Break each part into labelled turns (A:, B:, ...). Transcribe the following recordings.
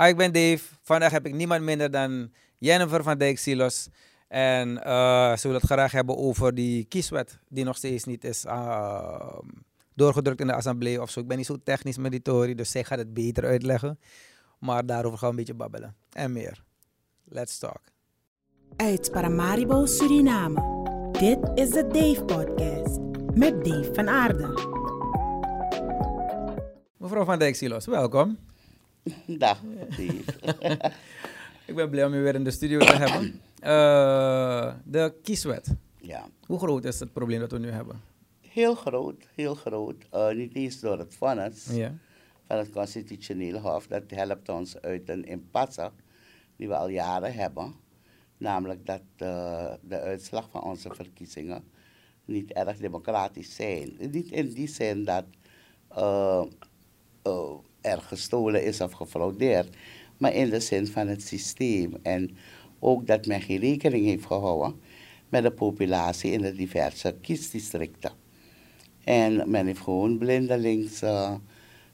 A: Ah, ik ben Dave. Vandaag heb ik niemand minder dan Jennifer van Dijk Silos. En eh, ze willen het graag hebben over die kieswet, die nog steeds niet is uh, doorgedrukt in de assemblee of zo. Ik ben niet zo technisch met die theorie, dus zij gaat het beter uitleggen. Maar daarover gaan we een beetje babbelen. En meer. Let's talk.
B: Uit Paramaribo, Suriname. Dit is de Dave Podcast met Dave van Aarde.
A: Mevrouw van Dijk Silos, welkom.
C: Dag.
A: Ik ben blij om u weer in de studio te hebben. Uh, de kieswet.
C: Ja.
A: Hoe groot is het probleem dat we nu hebben?
C: Heel groot, heel groot. Uh, niet eens door het vonnis
A: Ja.
C: van het constitutionele hof. Dat helpt ons uit een impasse die we al jaren hebben. Namelijk dat uh, de uitslag van onze verkiezingen niet erg democratisch zijn. Niet in die zin dat er gestolen is of gefraudeerd, maar in de zin van het systeem. En ook dat men geen rekening heeft gehouden met de populatie in de diverse kiesdistricten. En men heeft gewoon blindelings uh,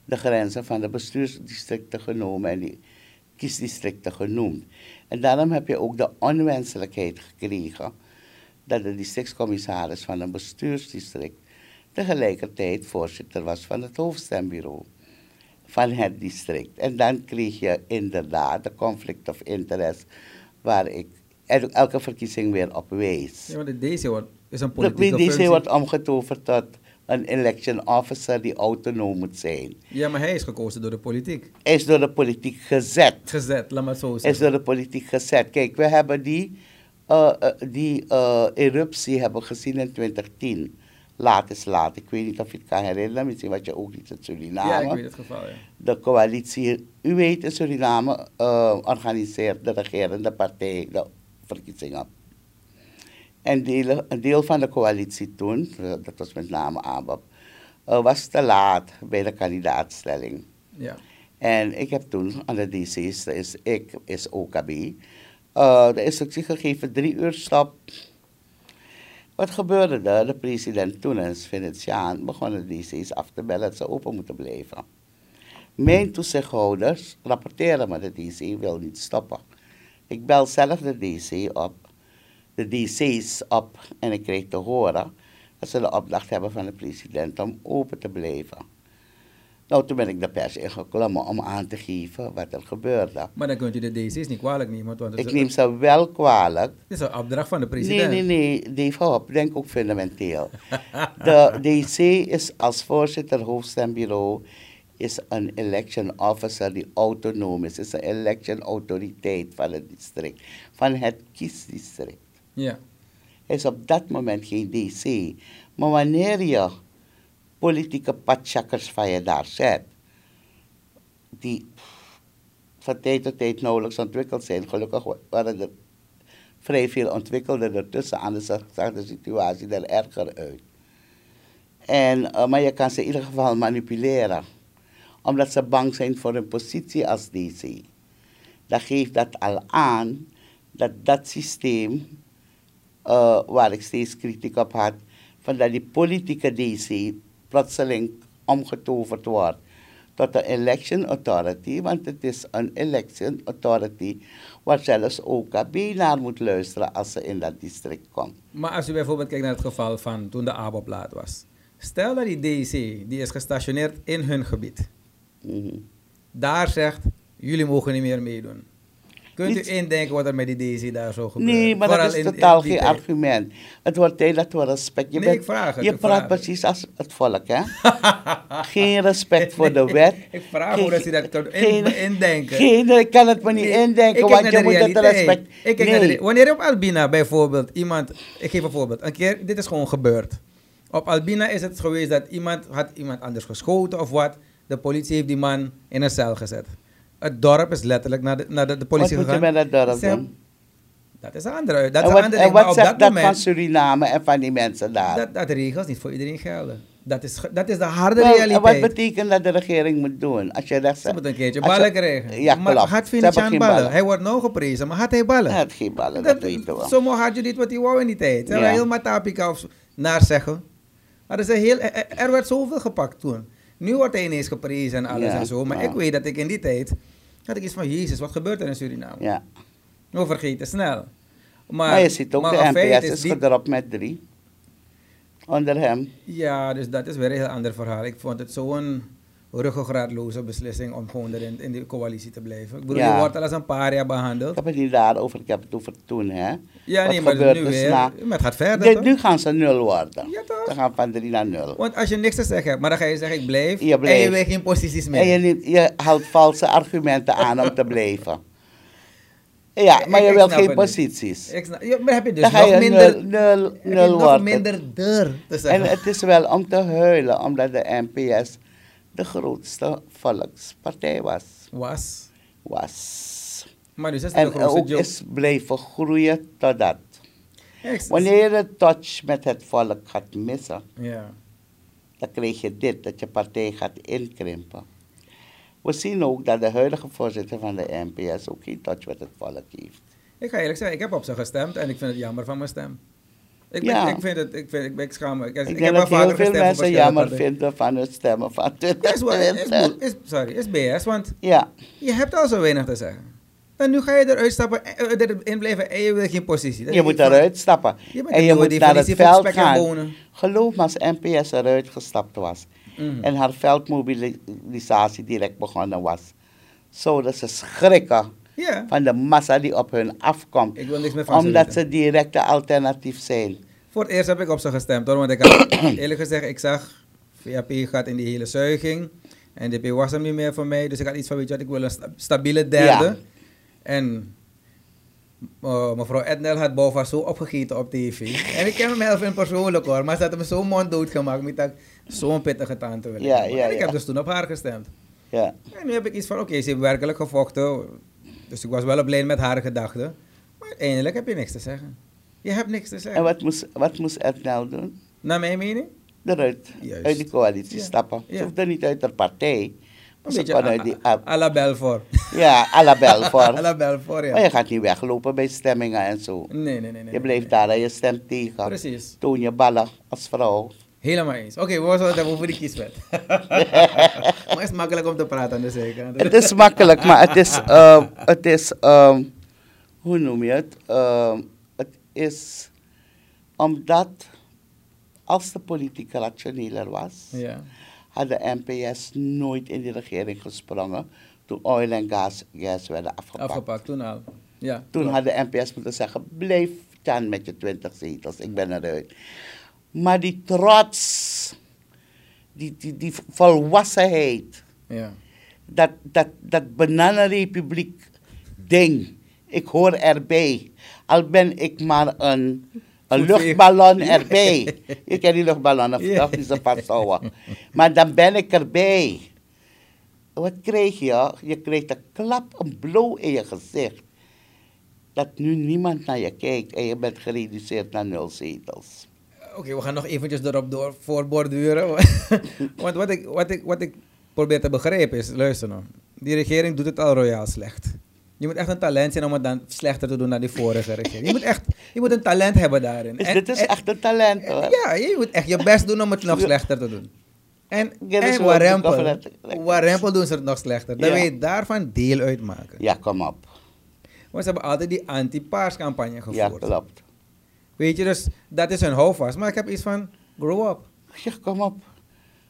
C: de grenzen van de bestuursdistricten genomen en die kiesdistricten genoemd. En daarom heb je ook de onwenselijkheid gekregen dat de districtscommissaris van een bestuursdistrict tegelijkertijd voorzitter was van het hoofdstembureau van het district. En dan kreeg je inderdaad de conflict of interest waar ik elke verkiezing weer op wees.
A: Ja, maar de DC wordt, is een politieke
C: De DC wordt omgetoverd tot een election officer die autonoom moet zijn.
A: Ja, maar hij is gekozen door de politiek.
C: Hij is door de politiek gezet.
A: Gezet, laat maar zo
C: Hij is
A: zeggen.
C: door de politiek gezet. Kijk, we hebben die, uh, uh, die uh, eruptie hebben gezien in 2010. Laat is laat. Ik weet niet of je het kan herinneren. Misschien wat je ook niet in Suriname.
A: Ja, ik weet het geval, ja.
C: De coalitie, u weet in Suriname, uh, organiseert de regerende partij de verkiezingen. En deel, een deel van de coalitie toen, dat was met name ABAP, uh, was te laat bij de kandidaatstelling.
A: Ja.
C: En ik heb toen aan de DC's, dat is ik, is OKB, uh, de instructie gegeven, drie uur stop. Wat gebeurde er? De president toen, Venetiaan, begon de DC's af te bellen dat ze open moeten blijven. Mijn toezichthouders rapporteren me, de DC wil niet stoppen. Ik bel zelf de DC op, de DC's op en ik kreeg te horen dat ze de opdracht hebben van de president om open te blijven. Nou, toen ben ik de pers ingeklommen om aan te geven wat er gebeurde.
A: Maar dan kunt u de DC's niet kwalijk nemen. Want
C: Ik neem ze wel kwalijk.
A: Het is een opdracht van de
C: Nee,
A: president.
C: nee, nee, Dave, hou op, denk ook fundamenteel. De DC is als voorzitter hoofdstembureau is een election officer die autonoom is. is een election autoriteit van het district, van het kiesdistrict.
A: Ja.
C: Hij is op dat moment geen DC. Maar wanneer je politieke patchakkers van je daar zet, die van tijd tot tijd nauwelijks ontwikkeld zijn, gelukkig waren er vrij veel ontwikkelden ertussen, anders zag de situatie er erger uit. En, uh, maar je kan ze in ieder geval manipuleren, omdat ze bang zijn voor hun positie als DC. Dan geeft dat al aan dat dat systeem uh, waar ik steeds kritiek op had, van dat die politieke DC plotseling omgetoverd wordt tot een election authority, want het is een election authority waar zelfs OKB naar moet luisteren als ze in dat district komt.
A: Maar als u bijvoorbeeld kijkt naar het geval van toen de ABOP laat was. Stel dat die DC, die is gestationeerd in hun gebied,
C: Mm -hmm.
A: daar zegt, jullie mogen niet meer meedoen. Kunt
C: Niet-
A: u indenken wat er met die DC daar zo gebeurt?
C: Nee, maar
A: Vooral
C: dat is
A: in-
C: totaal geen
A: tijd.
C: argument. Het wordt tijd dat we respect... Je,
A: Nee, ik vraag het,
C: je praat
A: vraag
C: precies als het volk, hè? geen respect voor de wet.
A: Ik vraag
C: Geen-
A: hoe dat u dat in-
C: geen-
A: indenken.
C: Geen, ik kan het me niet
A: Nee,
C: indenken, want je moet het respect...
A: Ik kijk de Wanneer op Albina bijvoorbeeld iemand, ik geef een voorbeeld, een keer, dit is gewoon gebeurd. Op Albina is het geweest dat iemand had iemand anders geschoten of wat. De politie heeft die man in een cel gezet. Het dorp is letterlijk naar de, naar de, de
C: Wat
A: politie
C: moet je
A: gegaan.
C: met dat dorp doen?
A: Dat is een andere, dat
C: En
A: is een
C: wat,
A: andere
C: en
A: ding. Maar
C: wat
A: op
C: zegt
A: dat
C: dat van
A: moment,
C: Suriname en van die mensen daar?
A: dat, dat regels niet voor iedereen gelden. Dat is, dat is de harde
C: Wel, en
A: realiteit.
C: wat betekent dat de regering moet doen? Als je recht
A: Ze moet een keertje
C: je-
A: ballen krijgen.
C: Ja,
A: maar
C: klopt.
A: had Vinician
C: geen
A: ballen?
C: ballen.
A: Hij wordt nou geprezen, maar had hij ballen?
C: Hij had geen ballen, dat, weten we.
A: Sommigen hadden niet wat hij wou in die tijd. Ze
C: Ja.
A: heel Matapika of naar zeggen. Hadden ze heel, er, er werd zoveel gepakt toen. Nu wordt hij ineens geprezen en alles
C: Ja,
A: en zo. Maar
C: ja.
A: ik weet dat ik in die tijd had ik iets van, jezus, wat gebeurt er in Suriname?
C: Ja.
A: We vergeten snel. Maar,
C: Maar, je ziet ook, de NPS is
A: die-
C: gedropt met drie. Onder hem.
A: Ja, dus dat is weer een heel ander verhaal. Ik vond het zo'n ruggengraatloze beslissing om gewoon erin in die coalitie te blijven. Ik bedoel,
C: Ja.
A: je wordt al als een paria
C: Ik
A: behandeld.
C: heb het niet daarover, ik heb het over toen, hè.
A: Ja,
C: Wat
A: nee, maar nu
C: er
A: weer.
C: na-
A: Maar het gaat verder,
C: nu gaan ze nul worden.
A: Ja, toch?
C: Ze gaan van drie naar nul.
A: Want als je niks te zeggen hebt, maar dan ga je zeggen ik blijf,
C: Je
A: en je wil geen posities meer.
C: En je, niet, je haalt valse argumenten aan om te blijven. Ja, maar
A: Ik-
C: je
A: ik
C: wilt
A: snap
C: geen posities.
A: Ik snap- ja, maar heb je dus
C: Dan ga je
A: nog minder,
C: nul, nul, nul
A: nog minder deur
C: En het is wel om te huilen, omdat de NPS de grootste volkspartij was.
A: Was.
C: was.
A: Maar dus is het
C: En
A: de
C: ook is blijven groeien totdat.
A: Ik-
C: Wanneer je de touch met het volk gaat missen,
A: Ja.
C: dan krijg je dit, dat je partij gaat inkrimpen. We zien ook dat de huidige voorzitter van de NPS ook geen touch met het volk heeft.
A: Ik ga eerlijk zeggen, ik heb op ze gestemd en ik vind het jammer van mijn stem. Ik, ben,
C: Ja.
A: ik vind het, ik, vind, ik, ben- ik schaam me. Ik, ik,
C: Ik,
A: heb
C: dat heel
A: vaker
C: veel mensen jammer vinden van hun stemmen van
A: Ja, is, wel- is,
C: 2020.
A: sorry, is BS, want
C: Ja,
A: je hebt al zo weinig te zeggen. En nu ga je eruit stappen, eh, eh, erin blijven en je wil geen positie. Dat
C: je moet eruit stappen.
A: Je
C: En je moet naar het veld gaan. Geloof me, als NPS eruit gestapt was
A: Mhm.
C: en haar veldmobilisatie direct begonnen was, zouden ze schrikken
A: Ja,
C: van de massa die op hun afkomt.
A: ik wil niks meer van
C: Omdat ze directe alternatief zijn.
A: Voor het eerst heb ik op ze gestemd hoor, want ik had eerlijk gezegd, ik zag VAP gaat in die hele zuiging. En DP was hem niet meer voor mij, dus ik had iets van, weet je wat, ik wil een sta- stabiele derde.
C: Ja.
A: En eh, mevrouw Ednel had Bova zo opgegeten op tv. En ik ken hem even persoonlijk hoor, maar ze had hem zo monddood gemaakt met dat zo'n pittige tante willen
C: Ja, ja,
A: En ik heb dus toen op haar gestemd.
C: Ja.
A: En nu heb ik iets van, oké, ze heeft werkelijk gevochten. Dus ik was wel blij met haar gedachten. Maar uiteindelijk heb je niks te zeggen. Je hebt niks te
C: En
A: zeggen.
C: wat moest, wat moest Ednel doen?
A: Naar mijn mening?
C: Eruit.
A: Juist.
C: Uit die coalitie
A: Ja.
C: stappen.
A: Ja.
C: Ze hoefde niet uit de partij.
A: Een
C: ze
A: beetje
C: kon
A: à,
C: uit die...
A: à- à la Belfort.
C: Ja, à la Belfort.
A: à la Belfort, ja.
C: Maar je gaat niet weglopen bij stemmingen en zo.
A: Nee, nee, nee. nee
C: Je blijft
A: nee.
C: daar en je stemt tegen.
A: Precies.
C: Toon je ballen als vrouw.
A: Helemaal eens. Oké, we zullen het hebben over die kieswet. maar het is makkelijk om te praten de zijkant.
C: Het is makkelijk, maar het is, ehm, het is ehm, hoe noem je het? Ehm, het is omdat als de politiek rationeler was,
A: Ja.
C: had de NPS nooit in die regering gesprongen toen oil en gas, gas werden afgepakt.
A: Afgepakt, toen al. Ja.
C: Toen
A: klopt.
C: had de NPS moeten zeggen, blijf dan met je 20 zetels, ik ben eruit. Maar die trots, die, die, die volwassenheid,
A: Ja.
C: dat, dat, dat bananenrepubliek ding, ik hoor erbij. Al ben ik maar een, een luchtballon erbij. Je kent die luchtballonnen,
A: Ja.
C: toch? Die ze vasthouden. Maar dan ben ik erbij. Wat krijg je? Je krijgt een klap, een blow in je gezicht. Dat nu niemand naar je kijkt en je bent gereduceerd naar nul zetels.
A: Oké, we gaan nog eventjes erop door voorborduren. Want wat ik, wat, ik, wat ik probeer te begrijpen is, luister nou. Die regering doet het al royaal slecht. Je moet echt een talent zijn om het dan slechter te doen dan die vorige regering. Je moet echt je moet een talent hebben daarin.
C: Dus
A: En-
C: dit is
A: en-
C: echt een talent hoor.
A: Ja, je moet echt je best doen om het nog
C: Ja.
A: slechter te doen. En,
C: Ja,
A: en Warempel, doen ze het nog slechter. Dan
C: Ja.
A: wil je daarvan deel uitmaken.
C: Ja, kom op.
A: Want ze hebben altijd die anti-paars campagne
C: Ja,
A: gevoerd.
C: klopt.
A: Weet je, dus dat is hun houvast. Maar ik heb iets van, grow up.
C: Ja, kom op.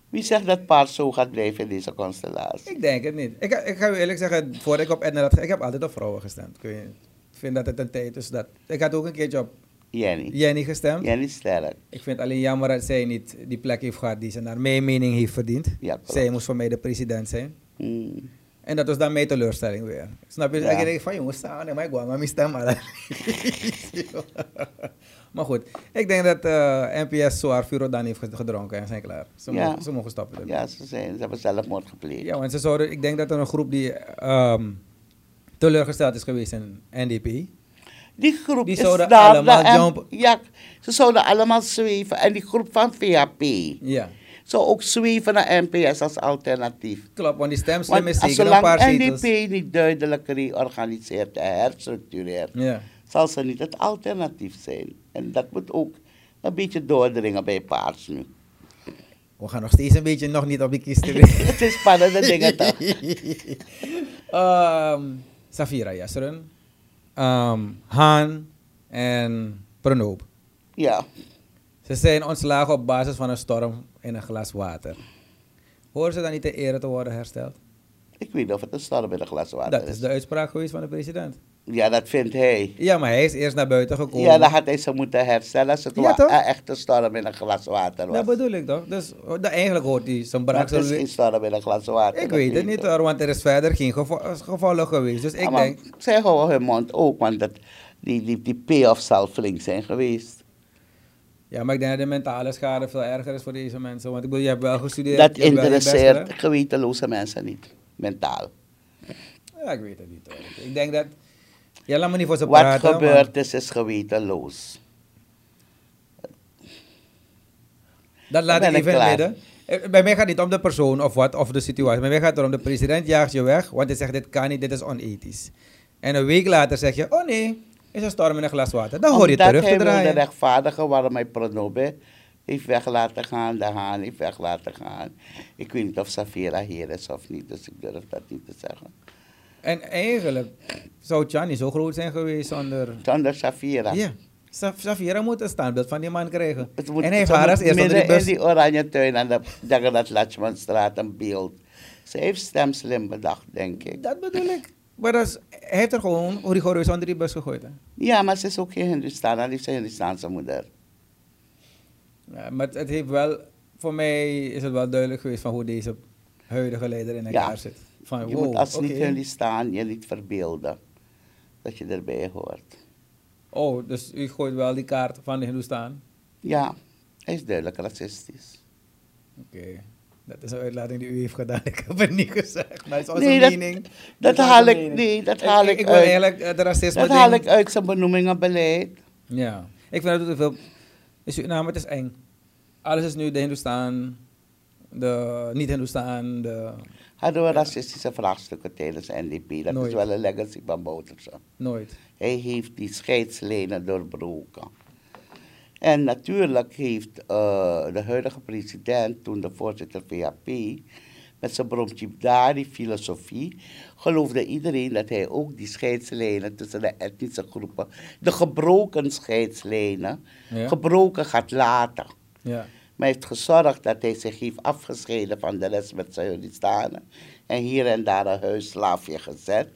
C: Wie zegt dat paard zo gaat blijven in deze constellatie?
A: Ik denk het niet. Ik, ik ga u eerlijk zeggen, voordat ik op Edna had ik heb altijd op vrouwen gestemd. Kun je, ik vind dat het een tijd is dat... Ik had ook een keertje op
C: Jenny.
A: Jenny gestemd.
C: Jenny Sterk.
A: Ik vind alleen jammer dat zij niet die plek heeft gehad die ze naar mijn mening heeft verdiend.
C: Ja,
A: zij moest voor mij de president zijn.
C: Hmm.
A: En dat was dan mijn teleurstelling weer. Snap je? Dus
C: Ja.
A: ik denk van jongens, staan, maar ik wou maar mijn stem aan. maar goed, ik denk dat eh, NPS zo haar vuur dan heeft gedronken en zijn klaar. Ze,
C: Ja.
A: mogen, ze mogen stoppen. ermee.
C: Ja, ze, zijn, ze hebben zelfmoord gepleegd.
A: Ja, want ze zouden, ik denk dat er een groep die ehm, teleurgesteld is geweest in NDP.
C: Die groep
A: Die
C: is
A: zouden
C: daar.
A: allemaal jumpen.
C: Ja, ze zouden allemaal zweven. En die groep van VHP
A: Ja,
C: zou ook zweven naar NPS als alternatief.
A: klopt, want die stemslim is zeker een paar
C: NDP
A: zetels.
C: niet duidelijk reorganiseert en herstructureert,
A: Ja.
C: zal ze niet het alternatief zijn. En dat moet ook een beetje doordringen bij Paars nu.
A: We gaan nog steeds een beetje nog niet op die kist.
C: Het is spannende dingen toch?
A: Um, Safira Yasserun, um, Han en Pranoop.
C: Ja,
A: Ze zijn ontslagen op basis van een storm in een glas water. Horen ze dan niet te ere te worden hersteld?
C: ik weet niet of het een storm in een glas water
A: Dat
C: is.
A: is de uitspraak geweest van de president.
C: Ja, dat vindt hij.
A: Ja, maar hij is eerst naar buiten gekomen.
C: Ja, dan had hij ze moeten herstellen als het
A: Ja, toch?
C: een echte storm in een glas water was.
A: Dat bedoel ik toch? Dus oh, dat eigenlijk hoort hij zijn braak.
C: het is geen storm in een glas water.
A: Ik
C: dat
A: weet het niet hoor, want er is verder geen gevo geweest. Dus ik
C: Ja, maar
A: denk,
C: Zij houden hun mond ook, want dat, die, die, die payoff zal flink zijn geweest.
A: Ja, maar ik denk dat de mentale schade veel erger is voor deze mensen. Want ik bedoel, je hebt wel gestudeerd.
C: Dat interesseert gewetenloze mensen niet, mentaal.
A: Ja, ik weet het niet hoor. Ik denk dat, ja, laat me niet voor ze
C: Wat
A: praten. maar-
C: gebeurd is, is gewetenloos.
A: Dat laat ik even
C: klaar.
A: midden. Eh, Bij mij gaat het niet om de persoon of wat, of de situatie. Bij mij gaat het erom, de president jaagt je weg, want hij zegt dit kan niet, dit is onethisch. En een week later zeg je, oh nee, is een storm in een glas water. Dan hoor je terug te draaien.
C: rechtvaardigen waarom hij Pronobe heeft weg laten gaan, de Haan heeft weg laten gaan. Ik weet niet of Safira hier is of niet, dus ik durf dat niet te zeggen.
A: En eigenlijk zou Tjan niet zo groot zijn geweest zonder...
C: Zonder Safira.
A: Ja, Sa- Safira moet een standbeeld van die man krijgen.
C: Moet,
A: en hij heeft
C: ze
A: haar als
C: moet
A: eerste onder die
C: midden in
A: bus.
C: die oranje tuin aan de Jagannat Lachmanstraat een beeld. Ze heeft stem slim bedacht, denk ik.
A: Dat bedoel ik. Maar dat is, hij heeft er gewoon rigoureus onder die bus gegooid. Hè?
C: Ja, maar ze is ook geen Hindustan, die is een Hindustaanse moeder.
A: Ja, maar het, heeft wel, voor mij is het wel duidelijk geweest van hoe deze huidige leider in elkaar
C: Ja.
A: zit. Van,
C: Je
A: wow,
C: moet als
A: oké.
C: niet Hindustan je niet verbeelden dat je erbij hoort.
A: Oh, dus u gooit wel die kaart van de Hindustan?
C: Ja, hij is duidelijk racistisch.
A: Oké. Dat is een uitlating die u heeft gedaan. Ik heb het niet gezegd. Maar het is
C: Nee,
A: onze mening.
C: dat haal ik- nee, dat haal ik
A: Ik wil
C: uit.
A: eigenlijk het racisme
C: Dat
A: ding-
C: haal ik uit zijn benoemingenbeleid.
A: Ja. Ik vind dat het veel... In Suriname, het is eng. Alles is nu de Hindustan, de niet-Hindustan, de...
C: Hadden we racistische vraagstukken tijdens NDP. Dat
A: Nooit.
C: is wel een legacy van Bouterse.
A: Nooit.
C: Hij heeft die scheidslijnen doorbroken. En natuurlijk heeft eh, de huidige president, toen de voorzitter VAP, met zijn bromchipdari filosofie, geloofde iedereen dat hij ook die scheidslijnen tussen de etnische groepen, de gebroken scheidslijnen,
A: Ja.
C: gebroken gaat laten.
A: Ja.
C: Maar hij heeft gezorgd dat hij zich heeft afgescheiden van de rest met zijn. En hier en daar een huisslaafje gezet.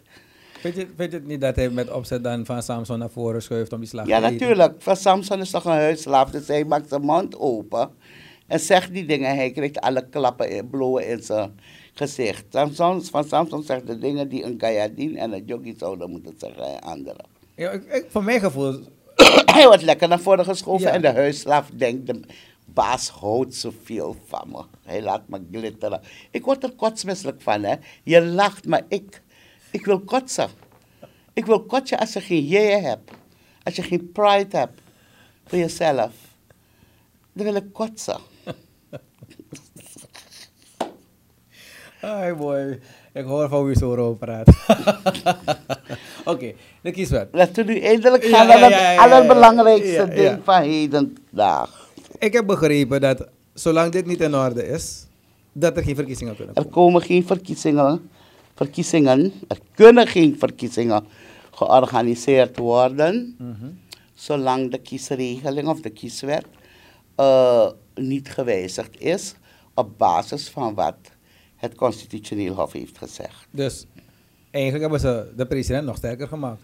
A: Weet je, het niet dat hij met opzet dan van Samson naar voren schuift om die slag
C: Ja,
A: te eten?
C: natuurlijk. Van Samson is toch een huisslaaf. Dus hij maakt zijn mond open. En zegt die dingen. Hij krijgt alle klappen en blowen in zijn gezicht. Samson, van Samson zegt de dingen die een Gayadin en een Yogi zouden moeten zeggen en anderen.
A: Ja, ik, ik, voor mijn gevoel...
C: hij wordt lekker naar voren geschoven
A: Ja.
C: en de huisslaaf denkt... De baas houdt zoveel van me. Hij laat me glitteren. Ik word er kotsmisselijk van, hè. Je lacht, maar ik... Ik wil kotsen. Ik wil kotsen als je geen jij hebt. Als je geen pride hebt voor jezelf. Dan wil ik kotsen.
A: Ai, mooi. Ik hoor van wie zo over praat. Oké, de kieswet.
C: Laten we nu eindelijk gaan naar het allerbelangrijkste ding van hedendaag.
A: Ik heb begrepen dat zolang dit niet in orde is, dat er geen verkiezingen kunnen
C: Er
A: komen.
C: komen geen verkiezingen. Verkiezingen. Er kunnen geen verkiezingen georganiseerd worden. Zolang de kiesregeling of de kieswet eh, niet gewijzigd is. Op basis van wat het Constitutioneel Hof heeft gezegd.
A: Dus eigenlijk hebben ze de president nog sterker gemaakt.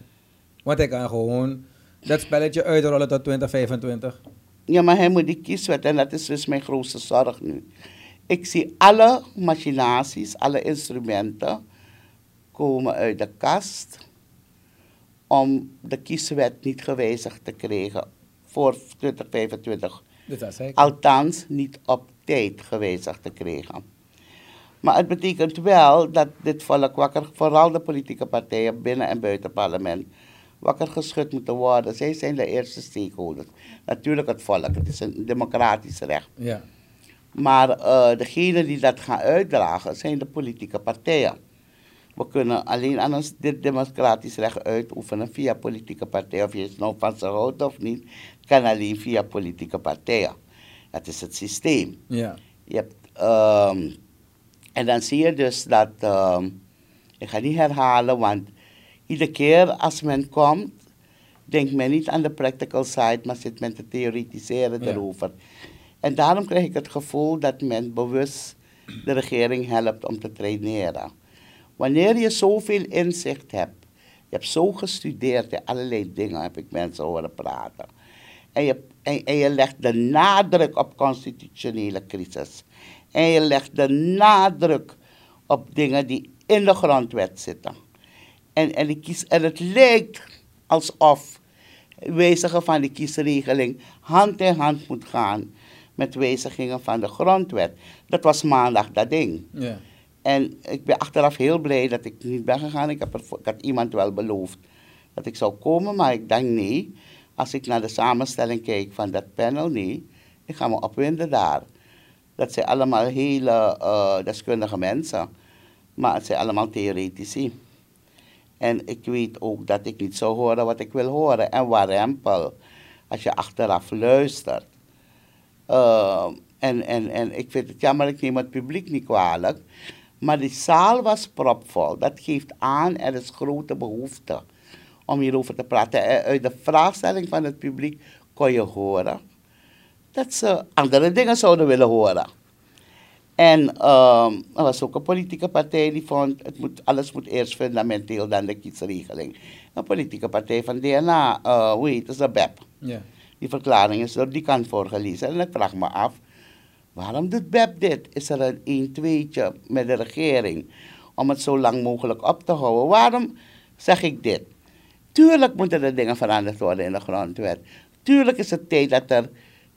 A: Want hij kan gewoon dat spelletje uitrollen tot 2025.
C: Ja, maar hij moet die kieswet en dat is dus mijn grootste zorg nu. Ik zie alle machinaties, alle instrumenten komen uit de kast om de kieswet niet gewijzigd te krijgen voor 2025.
A: Dus dat zei ik.
C: Althans, niet op tijd gewijzigd te krijgen. Maar het betekent wel dat dit volk wakker, vooral de politieke partijen binnen en buiten het parlement, wakker geschud moeten worden. Zij zijn de eerste stakeholders. Natuurlijk het volk, het is een democratisch recht.
A: Ja.
C: Maar eh degenen die dat gaan uitdragen zijn de politieke partijen. We kunnen alleen aan ons dit democratisch recht uitoefenen via politieke partijen. Of je het nou van ze houdt of niet, kan alleen via politieke partijen. Dat is het systeem.
A: Ja.
C: Je hebt, ehm, en dan zie je dus dat ehm, Ik ga niet herhalen, want iedere keer als men komt, denkt men niet aan de practical side, maar zit men te theoretiseren
A: Ja.
C: erover. En daarom krijg ik het gevoel dat men bewust de regering helpt om te traineren. Wanneer je zoveel inzicht hebt, je hebt zo gestudeerd in allerlei dingen, heb ik mensen horen praten. En je, en, en je legt de nadruk op constitutionele crisis. En je legt de nadruk op dingen die in de grondwet zitten. En, en, kies, en het lijkt alsof wijzigen van de kiesregeling hand in hand moet gaan met wijzigingen van de grondwet. Dat was maandag dat ding.
A: Ja.
C: En ik ben achteraf heel blij dat ik niet ben gegaan. Ik, heb ik had iemand wel beloofd dat ik zou komen, maar ik denk nee. Als ik naar de samenstelling kijk van dat panel, nee. Ik ga me opwinden daar. Dat zijn allemaal hele eh, deskundige mensen, maar het zijn allemaal theoretici. En ik weet ook dat ik niet zou horen wat ik wil horen. En warempel, als je achteraf luistert. Uh, en, en, en ik vind het jammer, ik neem het publiek niet kwalijk. Maar die zaal was propvol. Dat geeft aan, er is grote behoefte om hierover te praten. En uit de vraagstelling van het publiek kon je horen dat ze andere dingen zouden willen horen. En um, er was ook een politieke partij die vond, het moet, alles moet eerst fundamenteel dan de kiesregeling. Een politieke partij van DNA, uh, hoe heet het, de BEP.
A: Ja.
C: Die verklaring is door die kant voorgelezen. En ik vraag me af, waarom doet BEP dit? Is er een 1 tweetje met de regering om het zo lang mogelijk op te houden? Waarom zeg ik dit? Tuurlijk moeten er dingen veranderd worden in de grondwet. Tuurlijk is het tijd dat er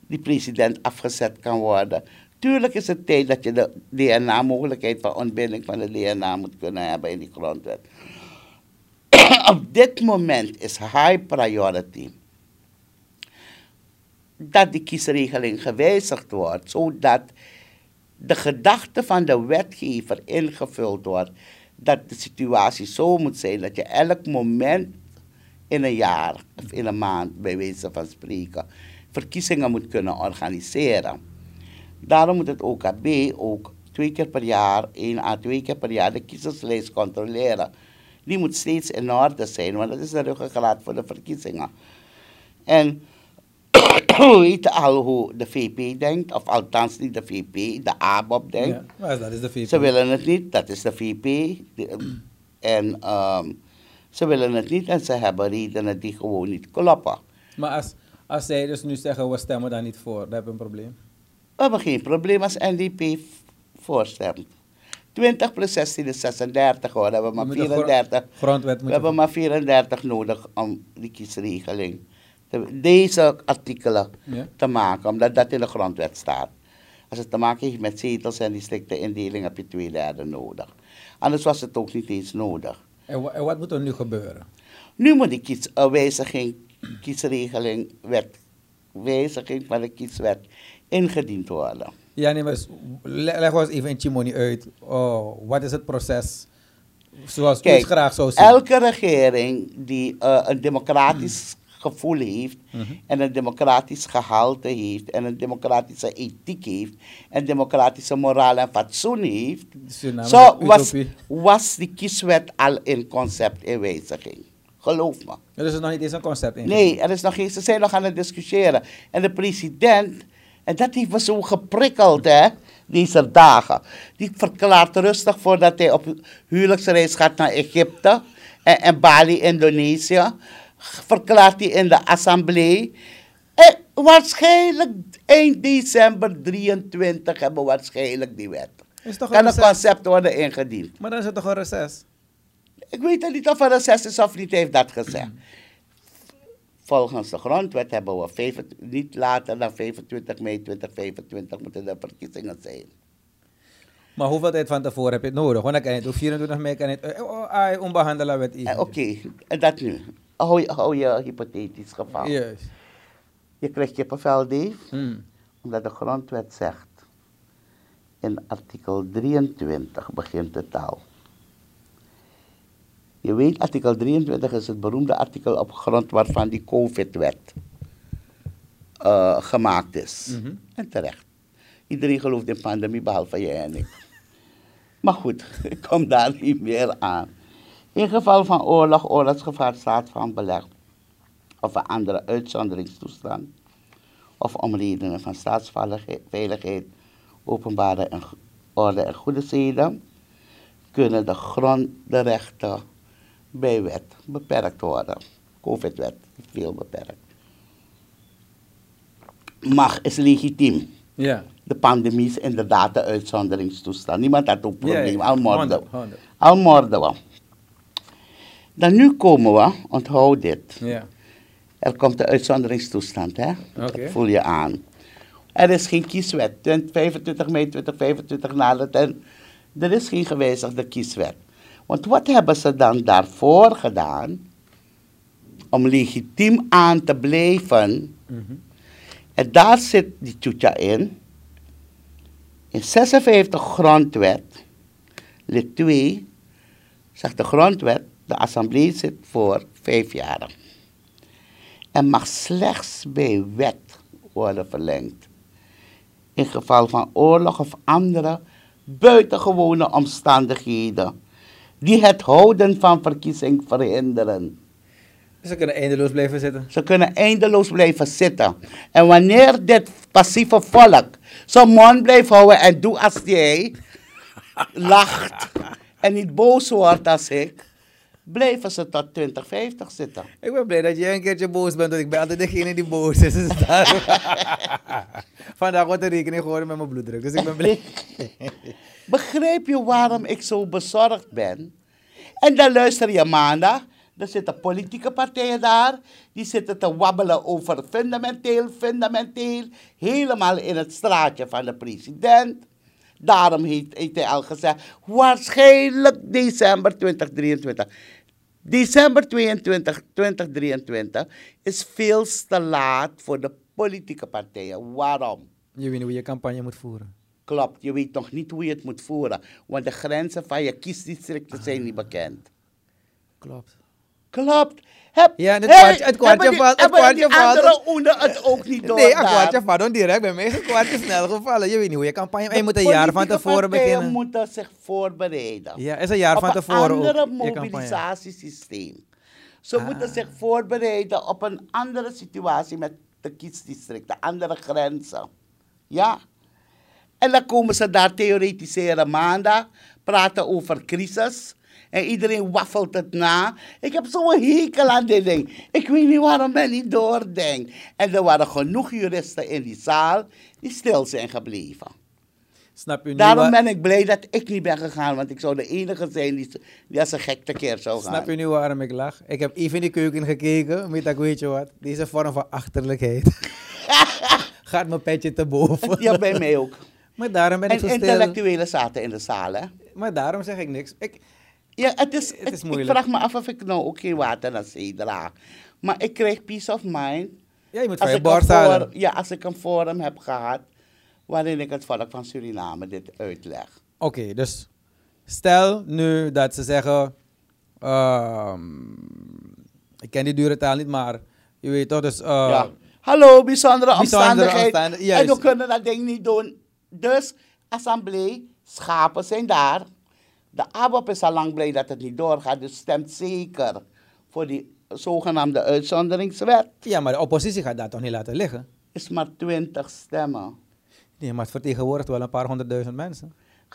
C: die president afgezet kan worden. Tuurlijk is het tijd dat je de DNA-mogelijkheid van ontbinding van de DNA moet kunnen hebben in die grondwet. Op dit moment is high priority dat die kiesregeling gewijzigd wordt, zodat de gedachte van de wetgever ingevuld wordt dat de situatie zo moet zijn dat je elk moment in een jaar of in een maand, bij wijze van spreken, verkiezingen moet kunnen organiseren. Daarom moet het OKB ook twee keer per jaar, één à twee keer per jaar, de kiezerslijst controleren. Die moet steeds in orde zijn, want dat is de ruggengraat voor de verkiezingen. En weten al hoe de VP denkt, of althans niet de VP, de ABOP denkt.
A: Ja, maar dat is de VP.
C: Ze willen het niet, dat is de VP. De- en um, ze willen het niet en ze hebben redenen die gewoon niet kloppen.
A: Maar als, als zij dus nu zeggen, we stemmen daar niet voor, dan heb je een probleem.
C: We hebben geen probleem als NDP voorstemt. 20 plus 16 is 36 hoor, we hebben maar
A: moet de gro-
C: 34.
A: Grondwet
C: We hebben maar 34 nodig om die kiesregeling, deze artikelen
A: Ja.
C: te maken, omdat dat in de grondwet staat. Als het te maken heeft met zetels en districtenindeling heb je twee derde nodig. Anders was het ook niet eens nodig.
A: En, wa- en wat moet er nu gebeuren?
C: Nu moet die kies, wijziging, kiesregeling, wet, wijziging van de kieswet ingediend worden.
A: Ja, nee, maar leg ons even in Chimoni uit. Oh, wat is het proces? Zoals u het
C: Kijk,
A: graag zou zien.
C: elke regering die uh, een democratisch gevoel heeft
A: Mhm.
C: en een democratisch gehalte heeft en een democratische ethiek heeft en democratische moraal en fatsoen heeft,
A: Suriname
C: zo was, was die kieswet al in concept in wijziging. Geloof me.
A: Er is nog niet eens een concept in.
C: Nee, er is nog geen, ze zijn nog aan het discussiëren. En de president, en dat heeft me zo geprikkeld, hè, deze dagen. Die verklaart rustig voordat hij op huwelijksreis gaat naar Egypte en, en Bali, Indonesië. Verklaart hij in de assemblee. En waarschijnlijk eind december 23 hebben we waarschijnlijk die wet.
A: Is toch
C: Kan
A: een
C: een
A: reces?
C: concept worden ingediend.
A: Maar dan is het toch een reces?
C: Ik weet niet of er een zes is of niet, heeft dat gezegd. Volgens de grondwet hebben we 25 niet later dan 25 mei 2025 moeten de verkiezingen zijn.
A: Maar hoeveel tijd van tevoren heb je het nodig? Want dan kan je het op 24 mei kan je het... eh, oh, ah, onbehandelen wet
C: Eh, Oké, en dat nu. Hou je, hou je hypothetisch geval.
A: Juist.
C: Je krijgt kippenvel, Dave,
A: Hmm.
C: omdat de grondwet zegt. In artikel 23 begint de taal. Je weet, artikel 23 is het beroemde artikel op grond waarvan die COVID-wet eh, gemaakt is.
A: Mhm.
C: En terecht. Iedereen gelooft in pandemie, behalve jij en ik. Maar goed, ik kom daar niet meer aan. In geval van oorlog, oorlogsgevaar, staat van beleg of een andere uitzonderingstoestand of om redenen van staatsveiligheid, openbare en orde en goede zeden, kunnen de grondrechten bij wet beperkt worden. COVID-wet is veel beperkt. Mag is legitiem.
A: Ja.
C: De pandemie is inderdaad de uitzonderingstoestand. Niemand had ook
A: Ja,
C: probleem.
A: ja.
C: Al morden. Al morden we. Dan nu komen we, onthoud dit.
A: Ja.
C: Er komt de uitzonderingstoestand, hè? Dat voel je aan. Er is geen kieswet. 20 25 mei 2025 nadat en er is geen gewijzigde kieswet. Want wat hebben ze dan daarvoor gedaan? Om legitiem aan te blijven.
A: Mhm.
C: En daar zit die tjoetja in. In 56 grondwet, lid 2, zegt de grondwet, de assemblee zit voor vijf jaar. En mag slechts bij wet worden verlengd. In geval van oorlog of andere buitengewone omstandigheden die het houden van verkiezing verhinderen.
A: Ze kunnen eindeloos blijven zitten.
C: Ze kunnen eindeloos blijven zitten. En wanneer dit passieve volk zijn mond blijft houden en doet als jij, lacht en niet boos wordt als ik, blijven ze tot 2050 zitten.
A: Ik ben blij dat jij een keertje boos bent, want ik ben altijd degene die boos is. Dus Vandaag wordt er rekening gehouden met mijn bloeddruk, dus ik ben blij.
C: Begrijp je waarom ik zo bezorgd ben? En dan luister je maandag. Er zitten politieke partijen daar. Die zitten te wabbelen over fundamenteel, fundamenteel. Helemaal in het straatje van de president. Daarom heeft, heeft hij al gezegd. Waarschijnlijk december 2023. December 22, 2023 is veel te laat voor de politieke partijen. Waarom?
A: Je weet hoe je campagne moet voeren.
C: Klopt, je weet nog niet hoe je het moet voeren. Want de grenzen van je kiesdistricten zijn niet bekend.
A: Klopt.
C: Klopt. Heb,
A: Ja, het
C: hey,
A: kwartje- het kwartje valt- het kwartje valt.
C: oenen het ook niet door.
A: Nee,
C: daar?
A: kwartje pardon, direct. Bij mij is een kwartje snel gevallen. Je weet niet hoe je campagne... En je moet een jaar van tevoren beginnen.
C: moeten zich voorbereiden.
A: Ja, is een jaar
C: op
A: van tevoren
C: een
A: je campagne.
C: mobilisatiesysteem. Ze
A: Ah.
C: moeten zich voorbereiden op een andere situatie met de kiesdistricten, andere grenzen. Ja. En dan komen ze daar theoretiseren maandag, praten over crisis. En iedereen waffelt het na. Ik heb zo'n hekel aan dit ding. Ik weet niet waarom men niet doordenkt. En er waren genoeg juristen in die zaal die stil zijn gebleven.
A: Snap je nu
C: Daarom ben ik blij dat ik niet ben gegaan, want ik zou de enige zijn die, die als een gek tekeer zou gaan.
A: Snap je nu waarom ik lach? Ik heb even in de keuken gekeken. Weet ik, weet je wat? Deze vorm van achterlijkheid. Gaat mijn petje te boven.
C: Ja, bij mij ook.
A: Maar daarom ben ik
C: En
A: zo stil.
C: intellectuelen zaten in de zaal, hè?
A: Maar daarom zeg ik niks. Ik,
C: Ja, het is,
A: Het is
C: ik-
A: moeilijk.
C: Ik vraag me af of ik nou ook geen water naar zee draag. Maar ik krijg peace of mind.
A: ja, je moet van je halen.
C: forum, ja, als ik een forum heb gehad waarin ik het volk van Suriname dit uitleg.
A: Oké, dus stel nu dat ze zeggen... ehm, ik ken die dure taal niet, maar je weet toch, dus... eh,
C: ja. Hallo, bijzondere,
A: bijzondere
C: omstandigheid.
A: omstandig-
C: en we kunnen dat ding niet doen. Dus, assemblee, schapen zijn daar. De ABOP is al lang blij dat het niet doorgaat, dus stemt zeker voor die zogenaamde uitzonderingswet.
A: Ja, maar de oppositie gaat dat toch niet laten liggen?
C: Is maar 20 stemmen.
A: Nee, maar het vertegenwoordigt wel een paar honderdduizend mensen.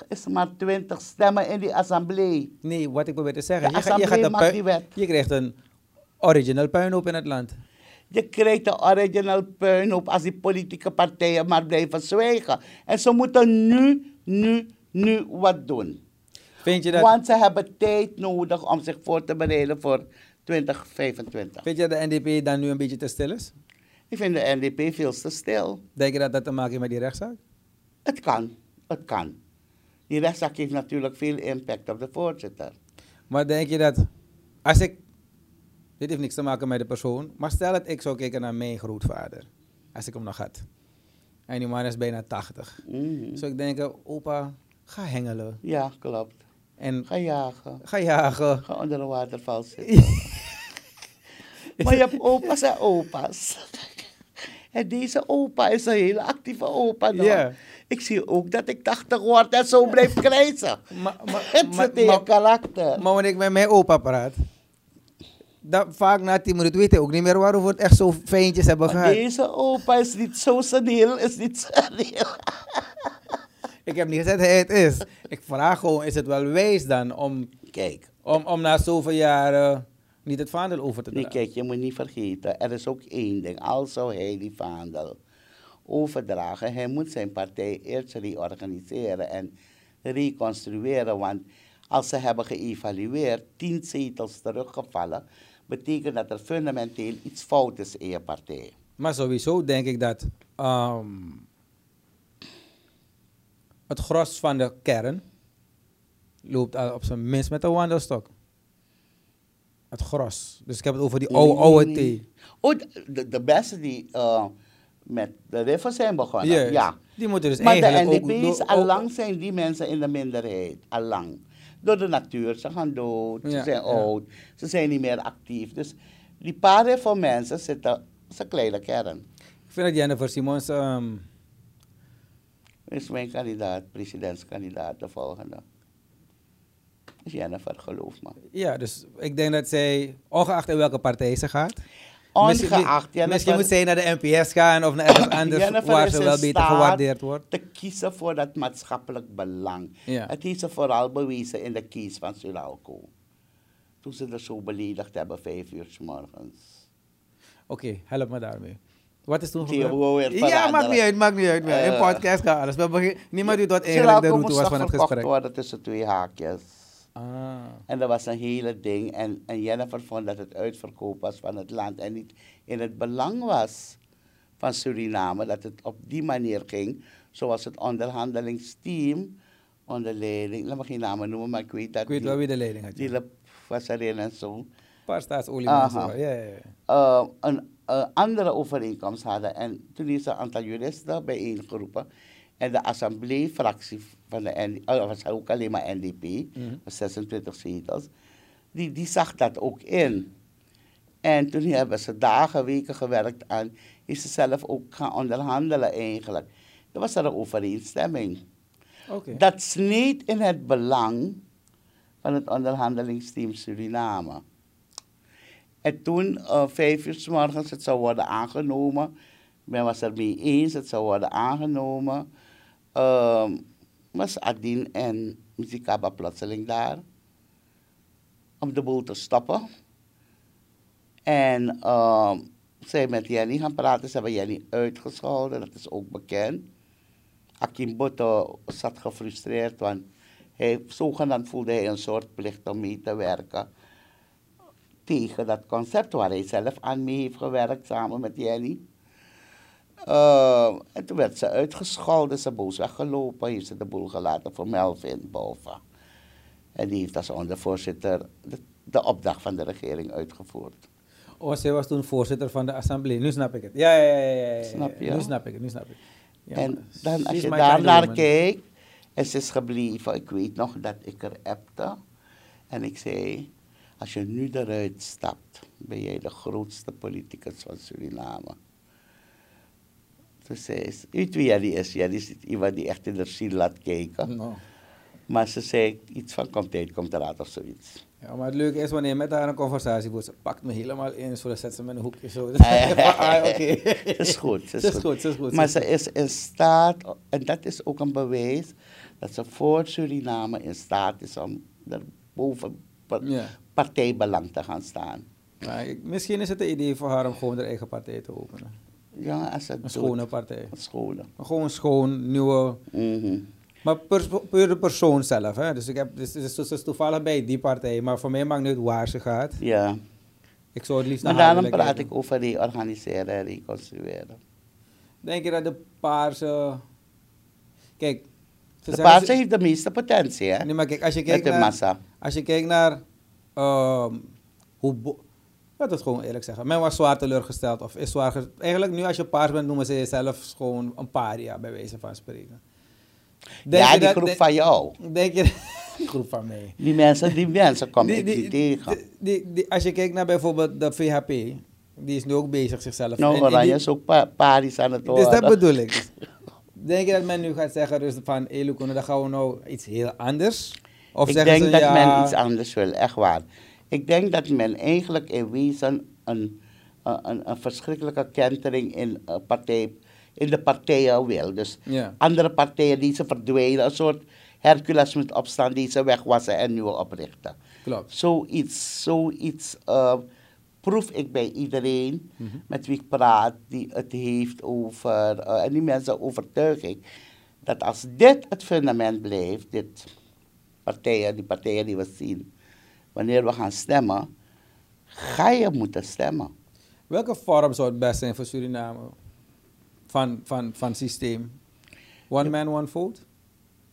C: Is maar 20 stemmen in die assemblee.
A: Nee, wat ik probeer te zeggen.
C: De
A: Je, gaat- je, gaat een
C: die wet.
A: je krijgt een original puinhoop in het land.
C: Je krijgt de original puinhoop als die politieke partijen maar blijven zwijgen. En ze moeten nu, nu, nu wat doen.
A: Vind je dat,
C: Want ze hebben tijd nodig om zich voor te bereiden voor 2025.
A: vind je dat de NDP dan nu een beetje te stil is?
C: Ik vind de NDP veel te stil.
A: Denk je dat dat te maken heeft met die rechtszaak?
C: Het kan, het kan. Die rechtszaak heeft natuurlijk veel impact op de voorzitter.
A: Maar denk je dat, als ik, dit heeft niks te maken met de persoon, maar stel dat ik zou kijken naar mijn grootvader, als ik hem nog had. En die man is bijna 80.
C: Mhm.
A: Zou ik denken, opa, ga hengelen.
C: Ja, klopt.
A: En
C: Ga jagen.
A: ga jagen.
C: Ga onder een waterval zitten. Maar je hebt opa's en opa's. En deze opa is een hele actieve opa.
A: Ja.
C: Ik zie ook dat ik 80 word en zo blijf krijzen.
A: Maar, maar,
C: Het zit in je karakter.
A: maar wanneer ik met mijn opa praat, dan vaak na 10 minuten weet hij ook niet meer waarover we het echt zo fijntjes hebben
C: Maar
A: gehad.
C: deze opa is niet zo seniel, is niet.
A: Ik heb niet gezegd hij het is. Ik vraag gewoon, is het wel wijs dan om,
C: Kijk,
A: om, om na zoveel jaren niet het vaandel over te
C: nee,
A: dragen?
C: kijk, je moet niet vergeten, er is ook één ding. Al zou hij die vaandel overdragen, hij moet zijn partij eerst reorganiseren en reconstrueren. Want als ze hebben geëvalueerd, tien zetels teruggevallen, betekent dat er fundamenteel iets fout is in je partij.
A: Maar sowieso denk ik dat ehm, het gros van de kern loopt al op zijn minst met een wandelstok. Het gros. Dus ik heb het over die oude, oude thee.
C: Oh, de, de beste die eh, met de riffen zijn begonnen. Ja.
A: Die moeten dus
C: Maar de
A: eigenlijk ook...
C: NDP's,
A: door-
C: allang zijn die mensen in de minderheid. Allang. Door de natuur. Ze gaan dood. Ze zijn
A: ja.
C: oud. Ze zijn niet meer actief. Dus die paar riffen mensen zitten... Dat is een kleine kern.
A: Ik vind dat Jennifer Simons... ehm,
C: Is mijn kandidaat, presidentskandidaat, de volgende. Is Jennifer, geloof me.
A: ja, dus ik denk dat zij, ongeacht in welke partij ze gaat...
C: Ongeacht Jennifer...
A: Misschien moet zij naar de NPS gaan of naar ergens anders waar ze wel beter gewaardeerd wordt.
C: te kiezen voor dat maatschappelijk belang.
A: Ja.
C: Het heeft ze vooral bewezen in de kies van Suralco. Toen ze er zo beledigd hebben, vijf uur s morgens.
A: Oké, help me daarmee. Wat is toen gebeurd? Ja, maakt niet uit, maakt niet uit. In
C: Eh.
A: podcast gaat alles. We begin- Niemand weet wat eigenlijk de route was van het gesprek.
C: worden tussen twee haakjes.
A: Ah.
C: En dat was een hele ding. En, en Jennifer vond dat het uitverkoop was van het land. En niet in het belang was van Suriname dat het op die manier ging. Zoals het onderhandelingsteam onder leiding, laat me geen namen noemen, maar ik weet dat
A: Ik weet
C: die-
A: wel wie de leiding had.
C: Die was erin en zo.
A: Een paar staatsoliemannen.
C: Aha.
A: zo. Ja, ja, ja.
C: eh, een eh, andere overeenkomst hadden. En toen is een aantal juristen bijeengeroepen. En de assembleefractie van de NDP, dat was ook alleen maar NDP, met 26 zetels, die, die zag dat ook in. En toen hebben ze dagen, weken gewerkt aan, is ze zelf ook gaan onderhandelen eigenlijk. Er was er een overeenstemming.
A: Oké.
C: Dat sneed in het belang van het onderhandelingsteam Suriname. En toen, eh, vijf uur s morgens, het zou worden aangenomen. Men was er mee eens, het zou worden aangenomen. Ehm, was Adin en Muzikaba plotseling daar. Om de boel te stoppen. En ehm zij met Jenny gaan praten. Ze hebben Jenny uitgescholden, dat is ook bekend. Akim Botto zat gefrustreerd, want hij, zogenaamd voelde hij een soort plicht om mee te werken tegen dat concept waar hij zelf aan mee heeft gewerkt samen met Jenny. Eh, en toen werd ze uitgescholden, ze boos weggelopen, heeft ze de boel gelaten voor Melvin boven. En die heeft als ondervoorzitter de, de opdracht van de regering uitgevoerd.
A: Oh, zij was toen voorzitter van de assemblee. Nu snap ik het. Ja, ja, ja. ja, ja, ja.
C: Snap je?
A: Nu snap ik het, nu snap ik het. Ja,
C: en dan als
A: is
C: je daar naar kijkt, en ze is gebleven. Ik weet nog dat ik er appte. En ik zei, als je nu eruit stapt, ben jij de grootste politicus van Suriname. Toen zei ze, weet wie Jenny is? Jenny is iemand die echt in de ziel laat kijken.
A: No.
C: Maar ze zei, iets van komt uit, komt eruit of zoiets.
A: Ja, maar het leuke is wanneer je met haar een conversatie voert, ze pakt me helemaal in, zo dan zet ze me in een hoekje zo.
C: Ah,
A: ah, oké.
C: Ze is goed, ze is,
A: is goed, is goed,
C: Maar
A: ze
C: is in staat, en dat is ook een bewijs, dat ze voor Suriname in staat is om er boven
A: Ja.
C: Partijbelang te gaan staan.
A: Ik- misschien is het een idee voor haar om gewoon haar eigen partij te openen.
C: Ja, als het
A: Een schone partij.
C: Een schone.
A: Gewoon schoon, nieuwe.
C: Mhm.
A: Maar per, puur de persoon zelf. Hè? Dus ik heb, dus, dus, dus, dus toevallig bij die partij. Maar voor mij maakt niet uit waar ze gaat.
C: Ja,
A: Ik zou het liefst
C: maar
A: naar haar
C: daarom praat ik over reorganiseren en reconstrueren.
A: Denk je dat de paarse... Kijk.
C: De paarse heeft de meeste potentie, hè?
A: Nee, maar kijk, als je
C: Met
A: kijkt
C: de
A: naar...
C: massa.
A: Als je kijkt naar ehm, hoe. Laat het gewoon eerlijk zeggen. Men was zwaar teleurgesteld. Of is zwaar ge- Eigenlijk nu als je paars bent, noemen ze jezelf gewoon een paria, bij wijze van spreken. Denk
C: ja, die
A: dat-
C: groep van jou.
A: Denk je... die groep van mij.
C: Die mensen, die mensen kom
A: Die-
C: ik
A: die-
C: niet tegen.
A: die- die- als je kijkt naar bijvoorbeeld de VHP, die is nu ook bezig zichzelf.
C: Nou, Oranje is ook pa paris aan het
A: Dus dat bedoel ik. denk je dat men nu gaat zeggen dus van, hé Lukoen, dan gaan we nou iets heel anders? Of
C: ik denk
A: ze,
C: dat
A: ja,
C: men iets anders wil, echt waar. Ik denk dat men eigenlijk in wezen een, een, een, verschrikkelijke kentering in, eh, partij, in de partijen wil. Dus
A: Ja.
C: andere partijen die ze verdwijnen, een soort Hercules moet opstaan die ze wegwassen en nieuwe oprichten.
A: Klopt.
C: Zoiets, zoiets eh, proef ik bij iedereen
A: Mhm.
C: met wie ik praat, die het heeft over, eh, en die mensen overtuiging, dat als dit het fundament blijft, dit partijen, die partijen die we zien, wanneer we gaan stemmen, ga je moeten stemmen.
A: Welke vorm zou het best zijn voor Suriname? Van, van, van systeem? One man, one vote?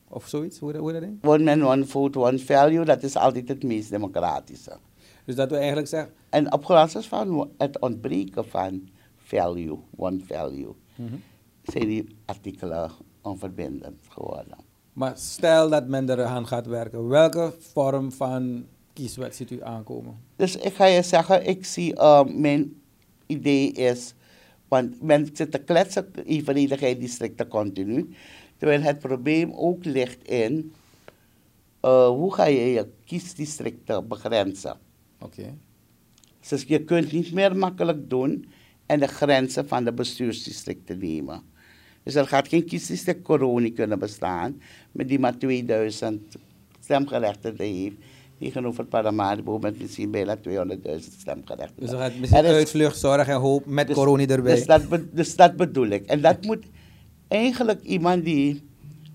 A: Of zoiets? Hoe, hoe dat ding?
C: One man, one vote, one value, dat is altijd het meest democratische.
A: Dus dat we eigenlijk zeggen...
C: En op basis van het ontbreken van value, one value,
A: Mhm.
C: zijn die artikelen onverbindend geworden.
A: Maar stel dat men eraan gaat werken, welke vorm van kieswet ziet u aankomen?
C: Dus ik ga je zeggen, ik zie, uh, mijn idee is, want men zit te kletsen, evenredigheid continu, terwijl het probleem ook ligt in, uh, hoe ga je je kiesdistricten begrenzen?
A: Oké.
C: Dus je kunt niet meer makkelijk doen en de grenzen van de bestuursdistricten nemen. Dus er gaat geen kiesdistrict Coroni kunnen bestaan, met die maar 2000 stemgerechtigden heeft, tegenover Paramaribo met misschien bijna 200.000 stemgerechtigden.
A: Dus er gaat misschien
C: Er is-
A: uitvlucht, zorg en hoop met
C: dus-
A: corona erbij.
C: Dus dat, dus dat bedoel ik. En dat moet eigenlijk iemand die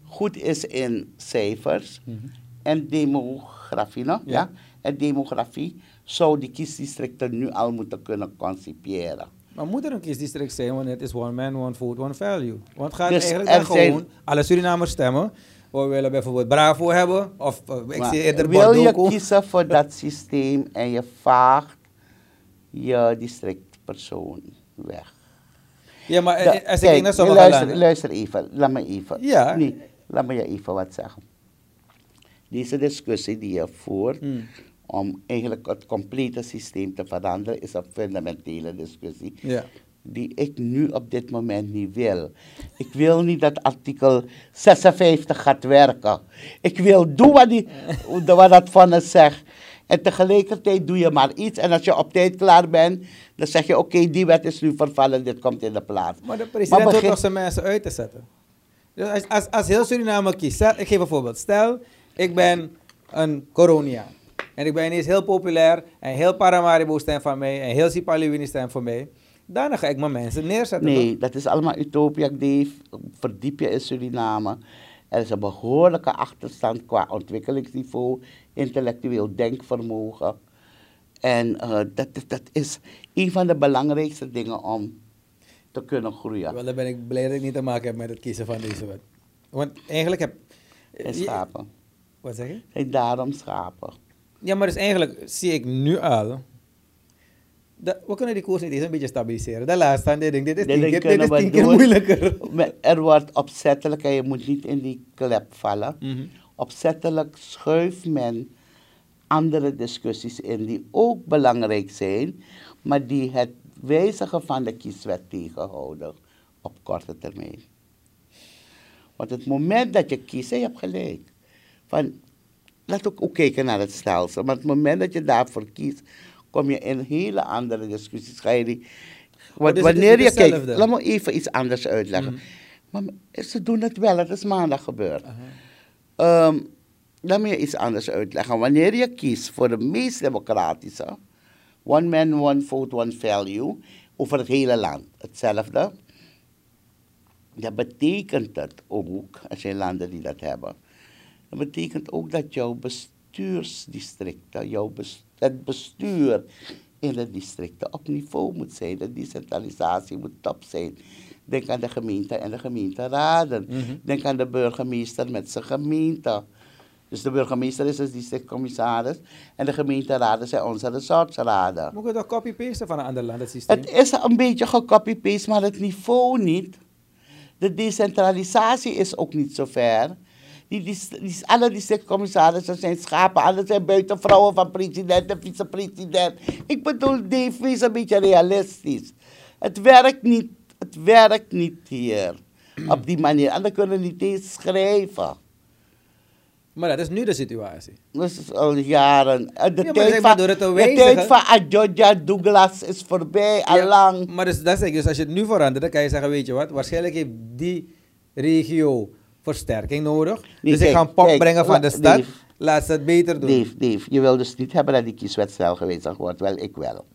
C: goed is in cijfers
A: Mhm.
C: en demografie, no?
A: Ja.
C: ja. En demografie zou die kiesdistricten nu al moeten kunnen concipiëren.
A: Maar moet er een kiesdistrict zijn wanneer het is one man, one vote, one value? Want het gaat
C: Dus
A: eigenlijk
C: er
A: gewoon alle Surinamers stemmen. We willen bijvoorbeeld Bravo hebben, of uh, ik
C: Maar
A: zie eerder
C: wil je kiezen voor dat systeem en je vaagt je districtpersoon weg?
A: Ja, maar
C: Da-
A: eh, als ik
C: kijk
A: naar sommige
C: luister,
A: landen...
C: luister even, laat me even.
A: Ja.
C: Nee, laat me je even wat zeggen. Deze discussie die je voert,
A: Hmm.
C: Om eigenlijk het complete systeem te veranderen, is een fundamentele discussie.
A: Ja.
C: Die ik nu op dit moment niet wil. Ik wil niet dat artikel 56 gaat werken. Ik wil doen wat, die, wat dat van het zegt. En tegelijkertijd doe je maar iets. En als je op tijd klaar bent, dan zeg je: Oké, die wet is nu vervallen, dit komt in de plaats.
A: Maar de president hoort
C: begin-
A: toch zijn mensen uit te zetten? Dus als, als, als heel Suriname kiest, stel, ik geef een voorbeeld. Stel, ik ben een Coroniaan. En ik ben ineens heel populair en heel Paramaribo stemt van mij en heel Sipaliwini stemt voor mij. Daarna ga ik mijn mensen neerzetten.
C: Nee, dat is allemaal utopia, Dave. Verdiep je in Suriname. Er is een behoorlijke achterstand qua ontwikkelingsniveau, intellectueel denkvermogen. En eh, dat, is- dat is een van de belangrijkste dingen om te kunnen groeien.
A: Wel, dan ben ik blij dat ik niet te maken heb met het kiezen van deze wet. Want eigenlijk heb...
C: En schapen.
A: Wat zeg je?
C: En daarom schapen.
A: Ja, maar dus eigenlijk zie ik nu al... Dat, we kunnen die koers niet eens een beetje stabiliseren. De laatste aan dit ding. Dit is tien keer, dit is tien keer moeilijker.
C: Er wordt opzettelijk, en je moet niet in die klep vallen.
A: Mhm.
C: Opzettelijk schuift men andere discussies in die ook belangrijk zijn, maar die het wijzigen van de kieswet tegenhouden op korte termijn. Want het moment dat je kiest, je hebt gelijk. Van, laat ook, ook kijken naar het stelsel. Maar het moment dat je daarvoor kiest, kom je in hele andere discussies. Ga je die, want
A: dus
C: wanneer je kijkt, laat me even iets anders uitleggen.
A: Mhm.
C: Maar ze doen het wel, het is maandag gebeurd. Ehm, laat me je iets anders uitleggen. Wanneer je kiest voor de meest democratische, one man, one vote, one value, over het hele land, hetzelfde, dan betekent het ook, als je landen die dat hebben, dat betekent ook dat jouw bestuursdistricten, jouw het bestuur in de districten op niveau moet zijn. De decentralisatie moet top zijn. Denk aan de gemeente en de gemeenteraden.
A: Mhm.
C: Denk aan de burgemeester met zijn gemeente. Dus de burgemeester is de districtcommissaris en de gemeenteraden zijn onze resortsraden.
A: Moet je toch copy-pasten van een ander land, het systeem?
C: Het is een beetje gecopy-paste, maar het niveau niet. De decentralisatie is ook niet zo ver. Die, die, die- alle districtcommissarissen zijn schapen, alle zijn buitenvrouwen van president en vicepresident. Ik bedoel, Dave, wees een beetje realistisch. Het werkt niet, het werkt niet hier. Op die manier. En dan kunnen niet eens schrijven.
A: Maar dat is nu de situatie.
C: Dat is al jaren. En De
A: Ja,
C: tijd van,
A: door het te
C: de
A: wijzigen-
C: tijd van Adjoja Douglas is voorbij, al lang.
A: Maar dus, dat zeg ik, dus als je het nu verandert, dan kan je zeggen, weet je wat, waarschijnlijk heeft die regio versterking nodig.
C: Nee,
A: dus ik ga een
C: kijk,
A: brengen van de stad,
C: Dave.
A: laat ze het beter doen.
C: Dave, Dave, je wil dus niet hebben dat die kieswet snel gewijzigd wordt. Wel, ik wel.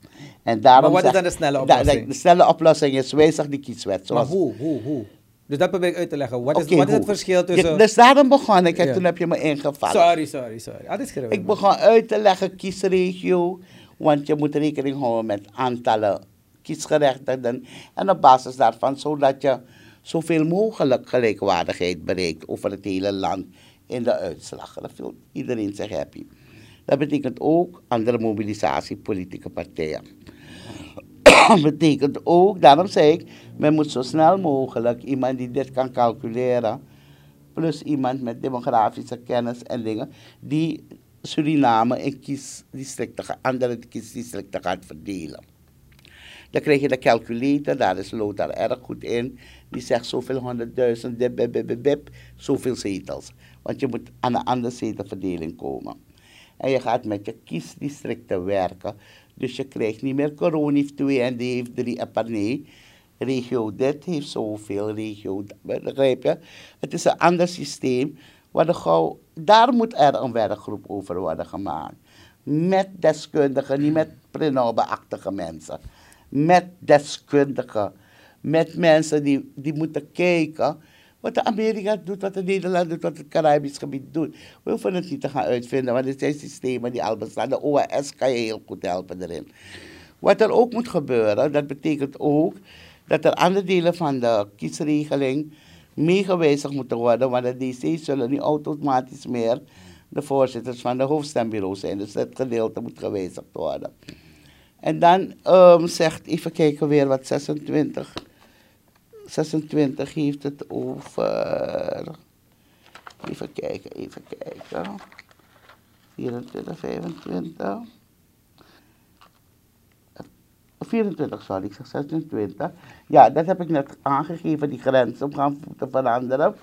C: En daarom
A: Maar wat is dan de snelle
C: da-
A: oplossing?
C: de snelle oplossing is wijzig die kieswet.
A: Maar
C: Zoals,
A: hoe, hoe, hoe? Dus dat probeer ik uit te leggen. Wat is, wat is het verschil tussen...
C: Ja, dus daarom begon ik en
A: Ja.
C: toen heb je me ingevallen.
A: Sorry, sorry, sorry. Ah.
C: Ik begon uit te leggen kiesregio, want je moet rekening houden met aantallen kiesgerechtigden. En op basis daarvan, zodat je zoveel mogelijk gelijkwaardigheid bereikt over het hele land in de uitslag. Dat wil iedereen zich happy. Dat betekent ook andere mobilisatie, politieke partijen. betekent ook, daarom zei ik, men moet zo snel mogelijk iemand die dit kan calculeren, plus iemand met demografische kennis en dingen, die Suriname in kiesdistricten, andere kiesdistricten gaat verdelen. Dan krijg je de calculator, daar is Lothar erg goed in. Die zegt zoveel honderdduizend, bip, bip, bip, zoveel zetels. Want je moet aan een andere zetelverdeling komen. En je gaat met je kiesdistricten werken. Dus je krijgt niet meer corona heeft twee en die heeft drie. En nee, regio dit heeft zoveel, regio dat. Begrijp je? Het is een ander systeem. Waar gauw, daar moet er een werkgroep over worden gemaakt. Met deskundigen, niet met prenobe-achtige mensen. Met deskundigen. Met mensen die, die moeten kijken wat de Amerika doet, wat de Nederland doet, wat het Caribisch gebied doet. We hoeven het niet te gaan uitvinden, want het zijn systemen die al bestaan. De OAS kan je heel goed helpen erin. Wat er ook moet gebeuren, dat betekent ook dat er andere delen van de kiesregeling meegewijzigd moeten worden, want de DC's zullen niet automatisch meer de voorzitters van de hoofdstembureau zijn. Dus dat gedeelte moet gewijzigd worden. En dan ehm, zegt, even kijken weer wat 26, 26 heeft het over, even kijken, even kijken, 24, 25, 24, sorry, ik zeg 26. Ja, dat heb ik net aangegeven, die grens om gaan te veranderen.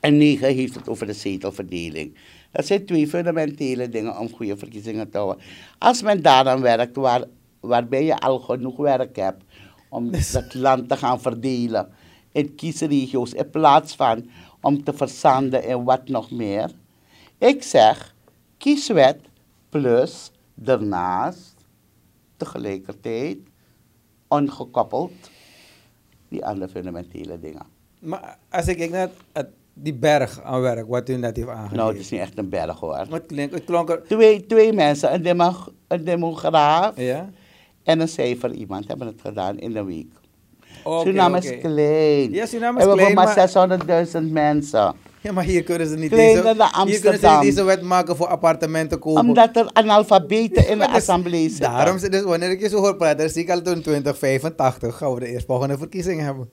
C: En 9 heeft het over de zetelverdeling. Dat zijn twee fundamentele dingen om goede verkiezingen te houden. Als men daaraan werkt, waar, waarbij je al genoeg werk hebt om het land te gaan verdelen in kiesregio's, in plaats van om te verzanden en wat nog meer. Ik zeg, kieswet plus daarnaast tegelijkertijd ongekoppeld die andere fundamentele dingen.
A: Maar als ik kijk naar het, die berg aan werk, wat u net heeft aangegeven.
C: Nou, het is niet echt een berg hoor.
A: Het, klink, het klonk er...
C: Twee, twee mensen, een, demo, een demograaf
A: Ja?
C: en een cijfer iemand hebben het gedaan in een week.
A: Oké,
C: Suriname is klein.
A: Ja, Suriname is
C: En we
A: klein,
C: hebben
A: maar-
C: maar 600.000 mensen.
A: Ja, maar hier kunnen ze niet
C: Kleiner
A: deze,
C: dan
A: hier kunnen ze
C: Amsterdam.
A: niet deze wet maken voor appartementen kopen.
C: Omdat er analfabeten in de
A: dus-
C: assemblee zitten.
A: Daarom, dus wanneer ik je zo hoor praten, zie ik al toen 2085 gaan we de eerstvolgende verkiezingen hebben.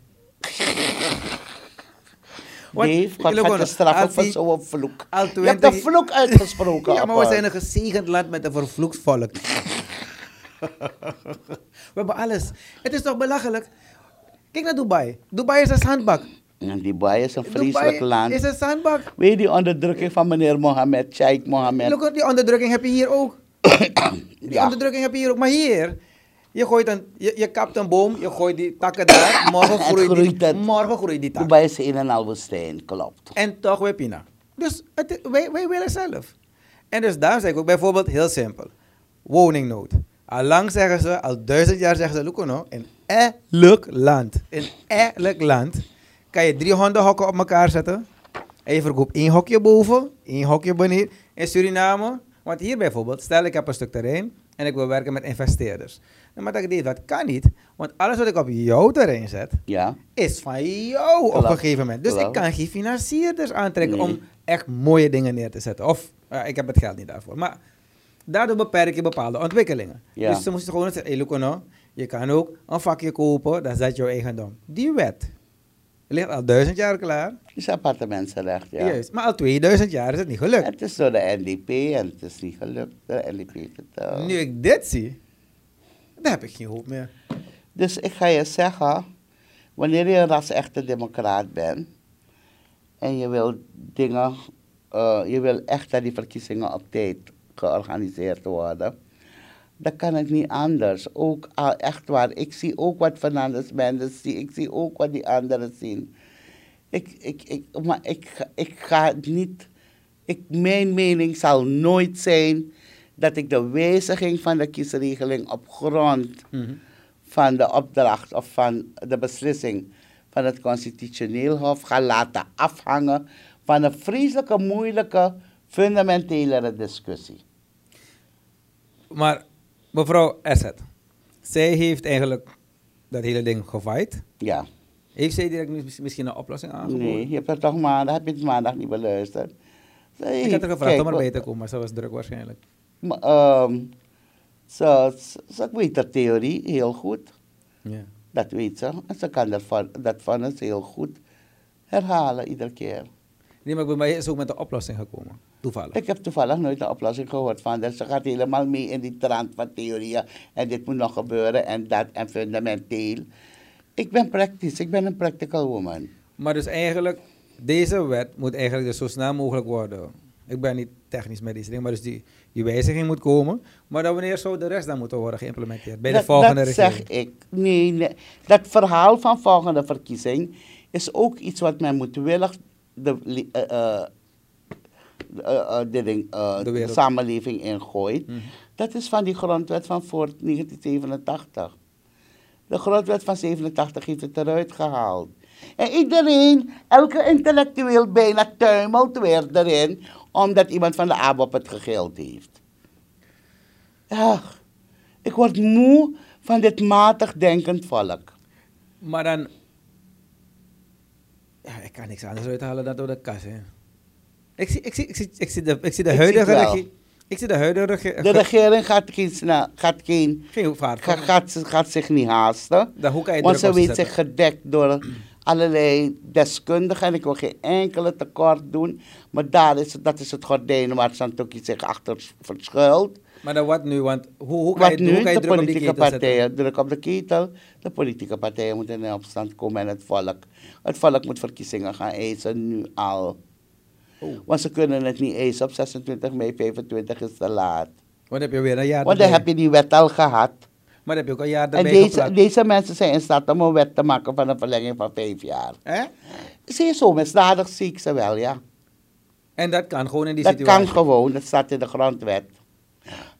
C: Dave,
A: jullie
C: gaat straffen
A: als
C: voor
A: die-
C: zo'n vloek. Je hebt de
A: 20
C: vloek uitgesproken.
A: Ja, maar we zijn een gezegend land met een vervloekt volk. we hebben alles. Het is toch belachelijk? Kijk naar Dubai. Dubai is een zandbak.
C: Dubai is een vreselijk
A: Dubai
C: land.
A: is een zandbak.
C: Weet je die onderdrukking van meneer Mohammed, Sheikh Mohammed?
A: Look, die onderdrukking heb je hier ook. Die
C: Ja.
A: onderdrukking heb je hier ook. Maar hier, je, gooit een, je, je kapt een boom, je gooit die takken daar. Morgen groeit,
C: groeit
A: die,
C: het.
A: morgen groeit die tak.
C: Dubai is een en al woestijn, klopt.
A: En toch weer pina. Dus het, wij, wij willen zelf. En dus daarom zeg ik ook bijvoorbeeld heel simpel. Woningnood. Al lang zeggen ze, al duizend jaar zeggen ze, Lucono, in elk land, in elk land, kan je drie hondenhokken op elkaar zetten. En je verkoopt één hokje boven, één hokje beneden. In Suriname, want hier bijvoorbeeld, stel ik heb een stuk terrein en ik wil werken met investeerders. Dan moet ik dit, dat kan niet, want alles wat ik op jouw terrein zet,
C: Ja.
A: is van jou op
C: Klopt.
A: een gegeven moment. Dus ik kan geen financierders aantrekken
C: Nee.
A: om echt mooie dingen neer te zetten. Of ik heb het geld niet daarvoor. Maar daardoor beperk je bepaalde ontwikkelingen.
C: Ja.
A: Dus ze moesten gewoon zeggen, hey, Lucono, je kan ook een vakje kopen, dat is dat jouw eigendom. Die wet ligt al duizend jaar klaar.
C: Is appartementenrecht, ja.
A: Juist. Maar al 2000 jaar is het niet gelukt.
C: Het is door de NDP en het is niet gelukt. De NDP het,
A: Nu ik dit zie, dan heb ik geen hoop meer.
C: Dus ik ga je zeggen, wanneer je een ras-echte democraat bent en je wil dingen, uh, je wil echt dat die verkiezingen op tijd georganiseerd worden, dan kan het niet anders. Ook uh, echt waar, ik zie ook wat Fernandes Mendes ziet, ik zie ook wat die anderen zien. Ik, ik, ik, maar ik, ik ga niet, ik, mijn mening zal nooit zijn dat ik de wijziging van de kiesregeling op grond mm -hmm. van de opdracht of van de beslissing van het constitutioneel hof ga laten afhangen van een vreselijke, moeilijke, fundamentelere discussie.
A: Maar mevrouw Asset, zij heeft eigenlijk dat hele ding gefight.
C: Ja.
A: Heeft zij direct misschien een oplossing aangeboden?
C: Nee, je hebt het toch maandag, heb je het maandag niet beluisterd.
A: Zij ik had haar gevraagd om erbij te komen, maar ze was druk waarschijnlijk.
C: Um, ze, ze, ze weet de theorie heel goed.
A: Ja.
C: Dat weet ze. En ze kan dat, van, dat vonnis heel goed herhalen iedere keer.
A: Nee, maar bij mij is ook met de oplossing gekomen. Toevallig.
C: Ik heb toevallig nooit een oplossing gehoord van. Dus ze gaat helemaal mee in die trant van theorieën. En dit moet nog gebeuren en dat en fundamenteel. Ik ben praktisch, ik ben een practical woman.
A: Maar dus eigenlijk, deze wet moet eigenlijk dus zo snel mogelijk worden. Ik ben niet technisch met deze ding, maar dus die, die wijziging moet komen. Maar dan wanneer zou de rest dan moeten worden geïmplementeerd? Bij
C: dat,
A: de volgende
C: dat
A: regering?
C: zeg ik. Nee, nee, dat verhaal van volgende verkiezing is ook iets wat men moet willig de, uh, uh, uh, de, ding,
A: De
C: samenleving ingooit.
A: Mhm.
C: Dat is van die grondwet van voor 1987. De grondwet van 87 heeft het eruit gehaald. En iedereen, elke intellectueel bijna tuimelt weer erin, omdat iemand van de ABOP het gegild heeft. Ach, ik word moe van dit matig denkend volk.
A: Maar dan... Ja, ik kan niks anders uithalen dan door de kas. Ik zie, ik zie, ik zie, ik zie de, ik zie de
C: Ik
A: huidige regering... Ik zie de huidige regering...
C: De regering gaat, geen, gaat, geen,
A: Geen vaart.
C: gaat, gaat, gaat zich niet haasten.
A: Dan, hoe kan je
C: Want ze weet zich gedekt door allerlei deskundigen. En ik wil geen enkele tekort doen. Maar daar is, het- dat is het gordijn waar Santoki zich achter verschuilt.
A: Maar dan wat nu? Want hoe, hoe kan
C: Wat
A: je, hoe
C: nu?
A: kan je
C: De
A: druk op die
C: politieke
A: ketel zetten?
C: partijen. Druk op de ketel. De politieke partijen moeten in opstand komen en het volk. Het volk moet verkiezingen gaan eisen, nu al.
A: Oh.
C: Want ze kunnen het niet eisen op 26 mei, 25 is te laat.
A: Want heb je weer een jaar
C: Want dan
A: erbij.
C: heb je die wet al gehad.
A: Maar heb je ook een jaar
C: En deze, deze mensen zijn in staat om een wet te maken van een verlenging van vijf jaar.
A: Hè?
C: Zie je zo misdadig zie ik ze wel, ja.
A: En dat kan gewoon in die
C: Dat
A: situatie.
C: kan gewoon, dat staat in de grondwet.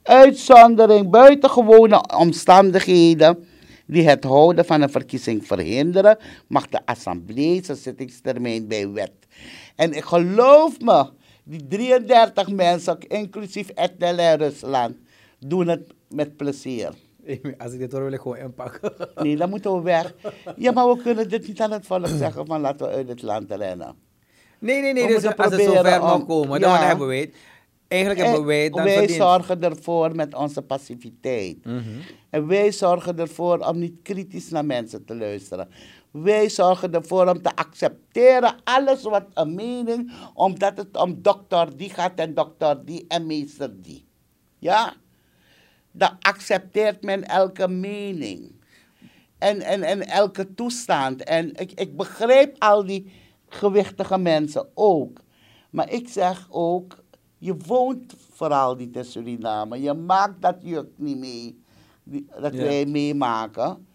C: Uitzondering, buitengewone omstandigheden die het houden van een verkiezing verhinderen, mag de assemblee zijn zittingstermijn bij wet. En ik geloof me, die 33 mensen, inclusief Etnel en Rusland, doen het met plezier.
A: Als ik dit hoor, wil ik gewoon inpakken.
C: Nee, dan moeten we weg. Ja, maar we kunnen dit niet aan het volk zeggen van laten we uit het land rennen.
A: Nee, nee, nee.
C: We
A: Dus als het zover mag
C: om-
A: komen,
C: ja.
A: dan hebben we het. Eigenlijk hebben wij het dan
C: wij zorgen ervoor met onze passiviteit.
A: Mhm.
C: En wij zorgen ervoor om niet kritisch naar mensen te luisteren. Wij zorgen ervoor om te accepteren alles wat een mening, omdat het om dokter die gaat en dokter die en meester die. Ja? Dan accepteert men elke mening. En, en, en elke toestand. En ik, ik begrijp al die gewichtige mensen ook. Maar ik zeg ook, je woont vooral niet in Suriname. Je maakt dat juk niet mee. Dat
A: Ja.
C: wij meemaken.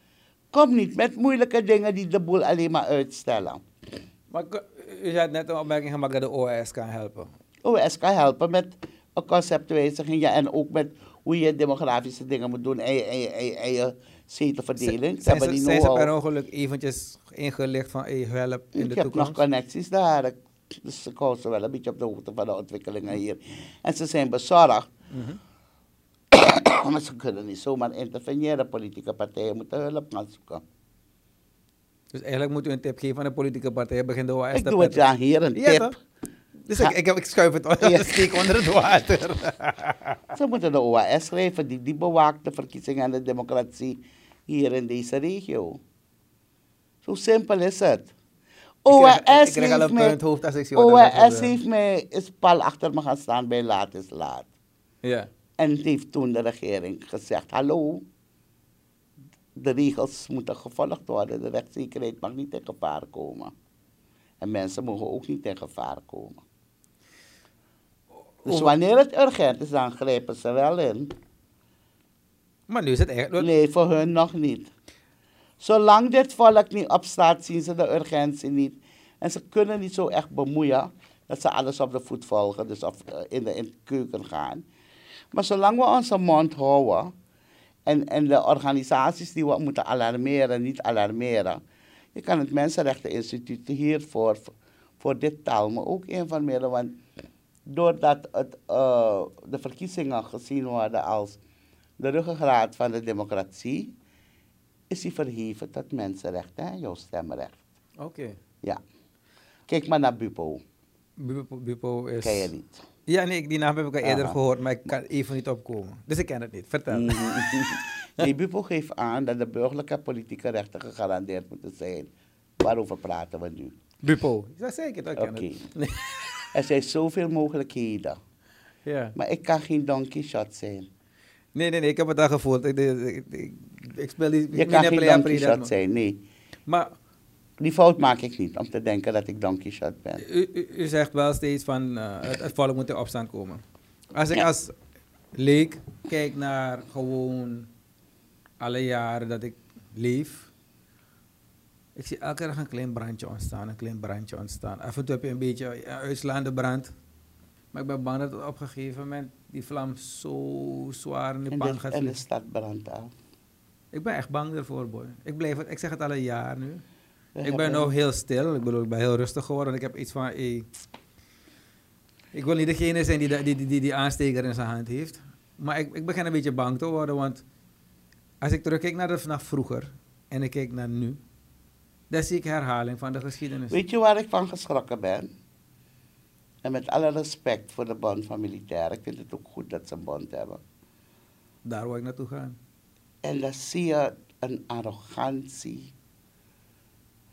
C: Kom niet met moeilijke dingen die de boel alleen maar uitstellen.
A: Maar u had net een opmerking gemaakt dat de OAS kan helpen.
C: OS kan helpen met een conceptwijziging. Ja, en ook met hoe je demografische dingen moet doen. En je, en je, en je, en je zetelverdeling. Ze
A: Zijn, ze, zijn ze per ongeluk eventjes ingelicht van hey, help in
C: Ik
A: de
C: heb nog
A: toekomst?
C: connecties daar. Ik- Dus ik hou ze wel een beetje op de hoogte van de ontwikkelingen hier. En ze zijn bezorgd.
A: Mhm.
C: maar ze kunnen niet zomaar interveneren. Politieke partijen moeten hulp gaan zoeken.
A: Dus eigenlijk moet u een tip geven aan de politieke partijen. Begin de OAS
C: ik doe het ja hier, een tip.
A: Dus ik, ik, schuif het onder,
C: Ja.
A: steek onder het water.
C: Ze moeten de OAS schrijven die, die bewaakt de verkiezingen en de democratie hier in deze regio. Zo simpel is het. OAS
A: ik al een hoofd als ik zie
C: OAS heeft mij is pal achter me gaan staan bij laat is laat.
A: Ja.
C: En heeft toen de regering gezegd, hallo, de regels moeten gevolgd worden. De rechtszekerheid mag niet in gevaar komen. En mensen mogen ook niet in gevaar komen. Dus wanneer het urgent is, dan grijpen ze wel in.
A: Maar nu is het echt...
C: Nee, voor hun nog niet. Zolang dit volk niet opstaat, zien ze de urgentie niet. En ze kunnen niet zo echt bemoeien dat ze alles op de voet volgen, dus of, eh, in, de, in de keuken gaan. Maar zolang we onze mond houden en, en de organisaties die we moeten alarmeren, niet alarmeren. Je kan het Mensenrechteninstituut hiervoor, voor dit taal, maar ook informeren. Want doordat het, eh, de verkiezingen gezien worden als de ruggengraat van de democratie, is die verheven tot mensenrechten en jouw stemrecht.
A: Oké.
C: Ja. Kijk maar naar Bupo.
A: Bupo, Bupo is...
C: Ken je niet?
A: Ja, nee, die naam heb ik al eerder
C: Aha.
A: gehoord, maar ik kan even niet opkomen. Dus ik ken het niet. Vertel.
C: Mhm. nee, Bupo geeft aan dat de burgerlijke en politieke rechten gegarandeerd moeten zijn. Waarover praten we nu?
A: Bupo. Ja, zeker, dat ken
C: Oké.
A: het. Nee.
C: Er zijn zoveel mogelijkheden.
A: Ja.
C: Maar ik kan geen donkey shot zijn.
A: Nee, nee, nee, ik heb het al gevoeld. Ik, ik, ik, ik, ik speel die...
C: Je kan geen
A: play-
C: shot zijn, nee.
A: Maar
C: Die fout maak ik niet, om te denken dat ik donkey shot ben.
A: u, u, u zegt wel steeds van eh, het, het volk moet in opstand komen. Als ik
C: Ja.
A: als leek kijk naar gewoon alle jaren dat ik leef, ik zie elke dag een klein brandje ontstaan, een klein brandje ontstaan. Af en toe heb je een beetje ja, uitslaande brand. Maar ik ben bang dat op een gegeven moment die vlam zo zwaar in de
C: En
A: pan
C: de,
A: gaat
C: en de stad brandt af.
A: Ik ben echt bang ervoor, boy. Ik, blijf het, ik zeg het al een jaar nu.
C: We
A: Ik ben nog heel stil. Ik bedoel, ik ben heel rustig geworden. Ik heb iets van, hey, ik wil niet degene zijn die, de- die, die, die die aansteker in zijn hand heeft. Maar ik, ik begin een beetje bang te worden, want als ik terugkijk naar, de, naar vroeger en ik kijk naar nu, dan zie ik herhaling van de geschiedenis.
C: Weet je waar ik van geschrokken ben? En met alle respect voor de bond van militairen, ik vind het ook goed dat ze een bond hebben.
A: Daar wil ik naartoe gaan.
C: En dan zie je een arrogantie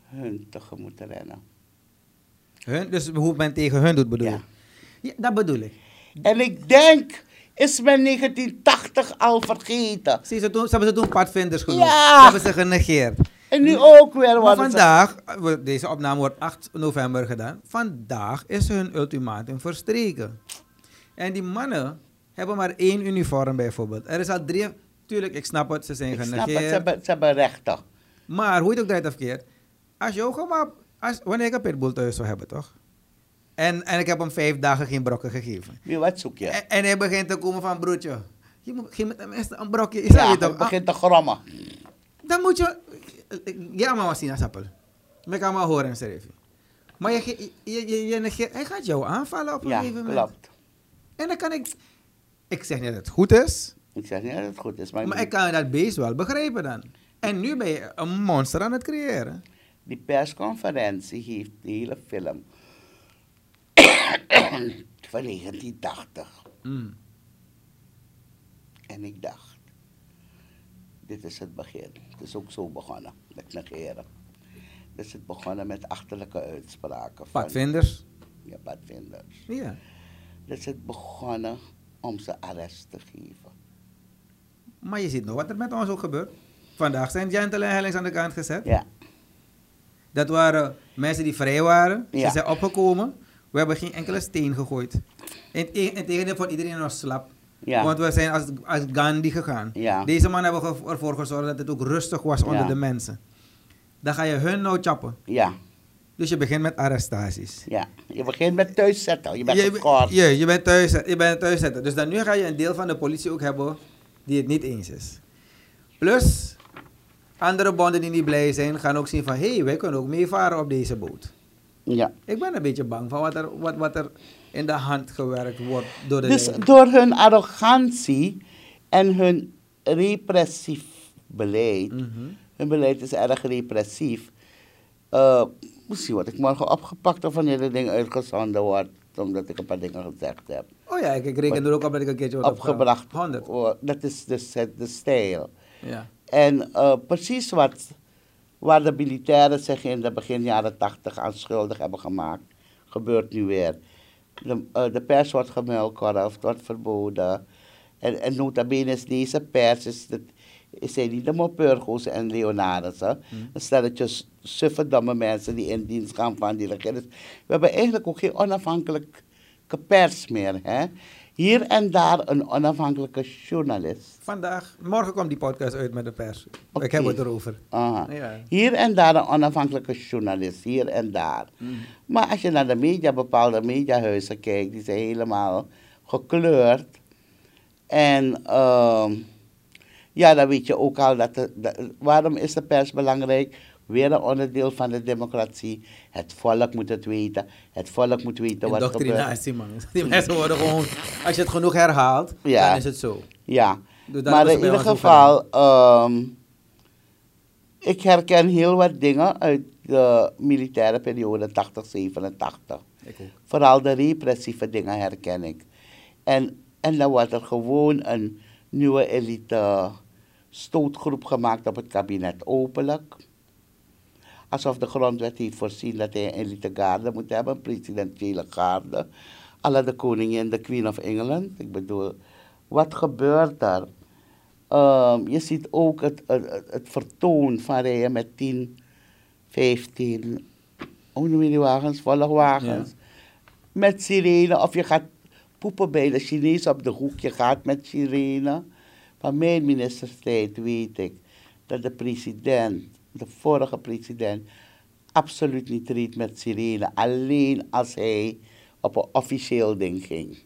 C: hun tegemoet rennen.
A: Hun, dus hoe men tegen hun doet, bedoel
C: Ja.
A: Ja, dat bedoel ik.
C: En ik denk, is men 1980 al vergeten?
A: Zie, ze, toen, ze hebben ze toen padvinders genoemd.
C: Ja.
A: Ze hebben ze genegeerd.
C: En nu ook weer
A: Maar vandaag, deze opname wordt 8 november gedaan. Vandaag is hun ultimatum verstreken. En die mannen hebben maar één uniform bijvoorbeeld. Er is al drie. Tuurlijk, ik snap het, ze zijn
C: Ik snap het,
A: genegeerd.
C: ze hebben, ze hebben rechten.
A: Maar hoe je het ook draait of keert. Als je ook maar. Als, wanneer ik een pitbull thuis zou hebben, toch? En, en ik heb hem vijf dagen geen brokken gegeven.
C: Wie, wat zoek je?
A: En, en hij begint te komen van broertje. Je moet geen met een brokje. Is
C: ja,
A: dat toch?
C: begint te grommen.
A: Dan moet je. Ja, maar was zien sappel. Ik kan maar horen, Serefi. Maar je, je, je, je hij gaat jou aanvallen op een
C: Ja,
A: gegeven moment.
C: klopt.
A: En dan kan ik. Ik zeg niet dat het goed is,
C: Ik zeg niet dat het goed is, maar,
A: maar ik kan dat beest wel begrijpen dan. En nu ben je een monster aan het creëren.
C: die persconferentie heeft de hele film van 1980.
A: Mm.
C: En ik dacht, dit is het begin. Het is ook zo begonnen, met negeren. Dus het begonnen met achterlijke uitspraken. Van,
A: Padvinders.
C: Ja, padvinders.
A: Ja.
C: Dus het begonnen om ze arrest te geven.
A: Maar je ziet nog wat er met ons ook gebeurt. Vandaag zijn Gentle en Hellings aan de kant gezet.
C: Ja,
A: Dat waren mensen die vrij waren. Ze
C: Ja.
A: zijn opgekomen. We hebben geen enkele steen gegooid. In, in, in tegendeel iedereen was slap.
C: Ja,
A: Want we zijn als, als Gandhi gegaan.
C: Ja.
A: Deze man hebben ervoor gezorgd dat het ook rustig was onder
C: Ja.
A: de mensen. Dan ga je hun nou chappen.
C: ja,
A: Dus je begint met arrestaties.
C: ja. Je begint met thuiszetten. Je bent
A: je,
C: gekort.
A: je, je bent thuis, je bent thuis zetten. Dus dan nu ga je een deel van de politie ook hebben die het niet eens is. Plus, andere bonden die niet blij zijn, gaan ook zien van... hé, hey, wij kunnen ook meevaren op deze boot.
C: Ja.
A: Ik ben een beetje bang van wat er, wat, wat er in de hand gewerkt wordt door de
C: Dus
A: leiding.
C: door hun arrogantie en hun repressief beleid,
A: Mhm.
C: hun beleid is erg repressief. eh misschien word ik morgen opgepakt of wanneer het ding uitgezonden wordt, omdat ik een paar dingen gezegd heb.
A: Oh ja, ik, ik reken er ook op dat ik een keertje word
C: Opgebracht.
A: 100.
C: Oh, Dat is dus het- de stijl.
A: Ja.
C: En eh, precies wat, waar de militairen zich in de begin jaren tachtig aan schuldig hebben gemaakt, gebeurt nu weer. De, eh, de pers wordt gemuilkorfd, wordt verboden. En, en nota bene is deze pers is het zijn niet de Mopurgo's en Leonardussen.
A: Hmm.
C: Een stelletje s- suffe domme mensen die in dienst gaan van die regering. We hebben eigenlijk ook geen onafhankelijke pers meer. Hè? Hier en daar een onafhankelijke journalist.
A: Vandaag, morgen komt die podcast uit met de pers.
C: Oké.
A: Ik heb het erover.
C: Aha.
A: Ja.
C: Hier en daar een onafhankelijke journalist, hier en daar. Maar als je naar de media, bepaalde mediahuizen kijkt, die zijn helemaal gekleurd. En ehm, ja, dan weet je ook al dat, de, de- waarom is de pers belangrijk? Weer een onderdeel van de democratie. Het volk moet het weten. Het volk moet weten wat er gebeurt.
A: Indoctrinatie, man. Die mensen worden gewoon... Als je het genoeg herhaalt,
C: Ja.
A: dan is het zo.
C: Ja,
A: Dus
C: maar in ieder geval, ehm, ik herken heel wat dingen uit de militaire periode 80, 87.
A: Ik ook.
C: Vooral de repressieve dingen herken ik. En, en dan wordt er gewoon een nieuwe elite stootgroep gemaakt op het kabinet openlijk. Alsof de grondwet heeft voorzien dat hij een elite garde moet hebben, een presidentiële garde. Alla de koningin, de Queen of England. Ik bedoel, wat gebeurt er? Ehm, je ziet ook het, het, het- het vertoon van rijden met 10, 15, hoe noem je die wagens? Volgwagens. Met sirene, of je gaat poepen bij de Chinees op de hoek, je gaat met sirene. Van mijn ministerstijd weet ik dat de president, de vorige president, absoluut niet reed met sirene. Alleen als hij op een officieel ding ging.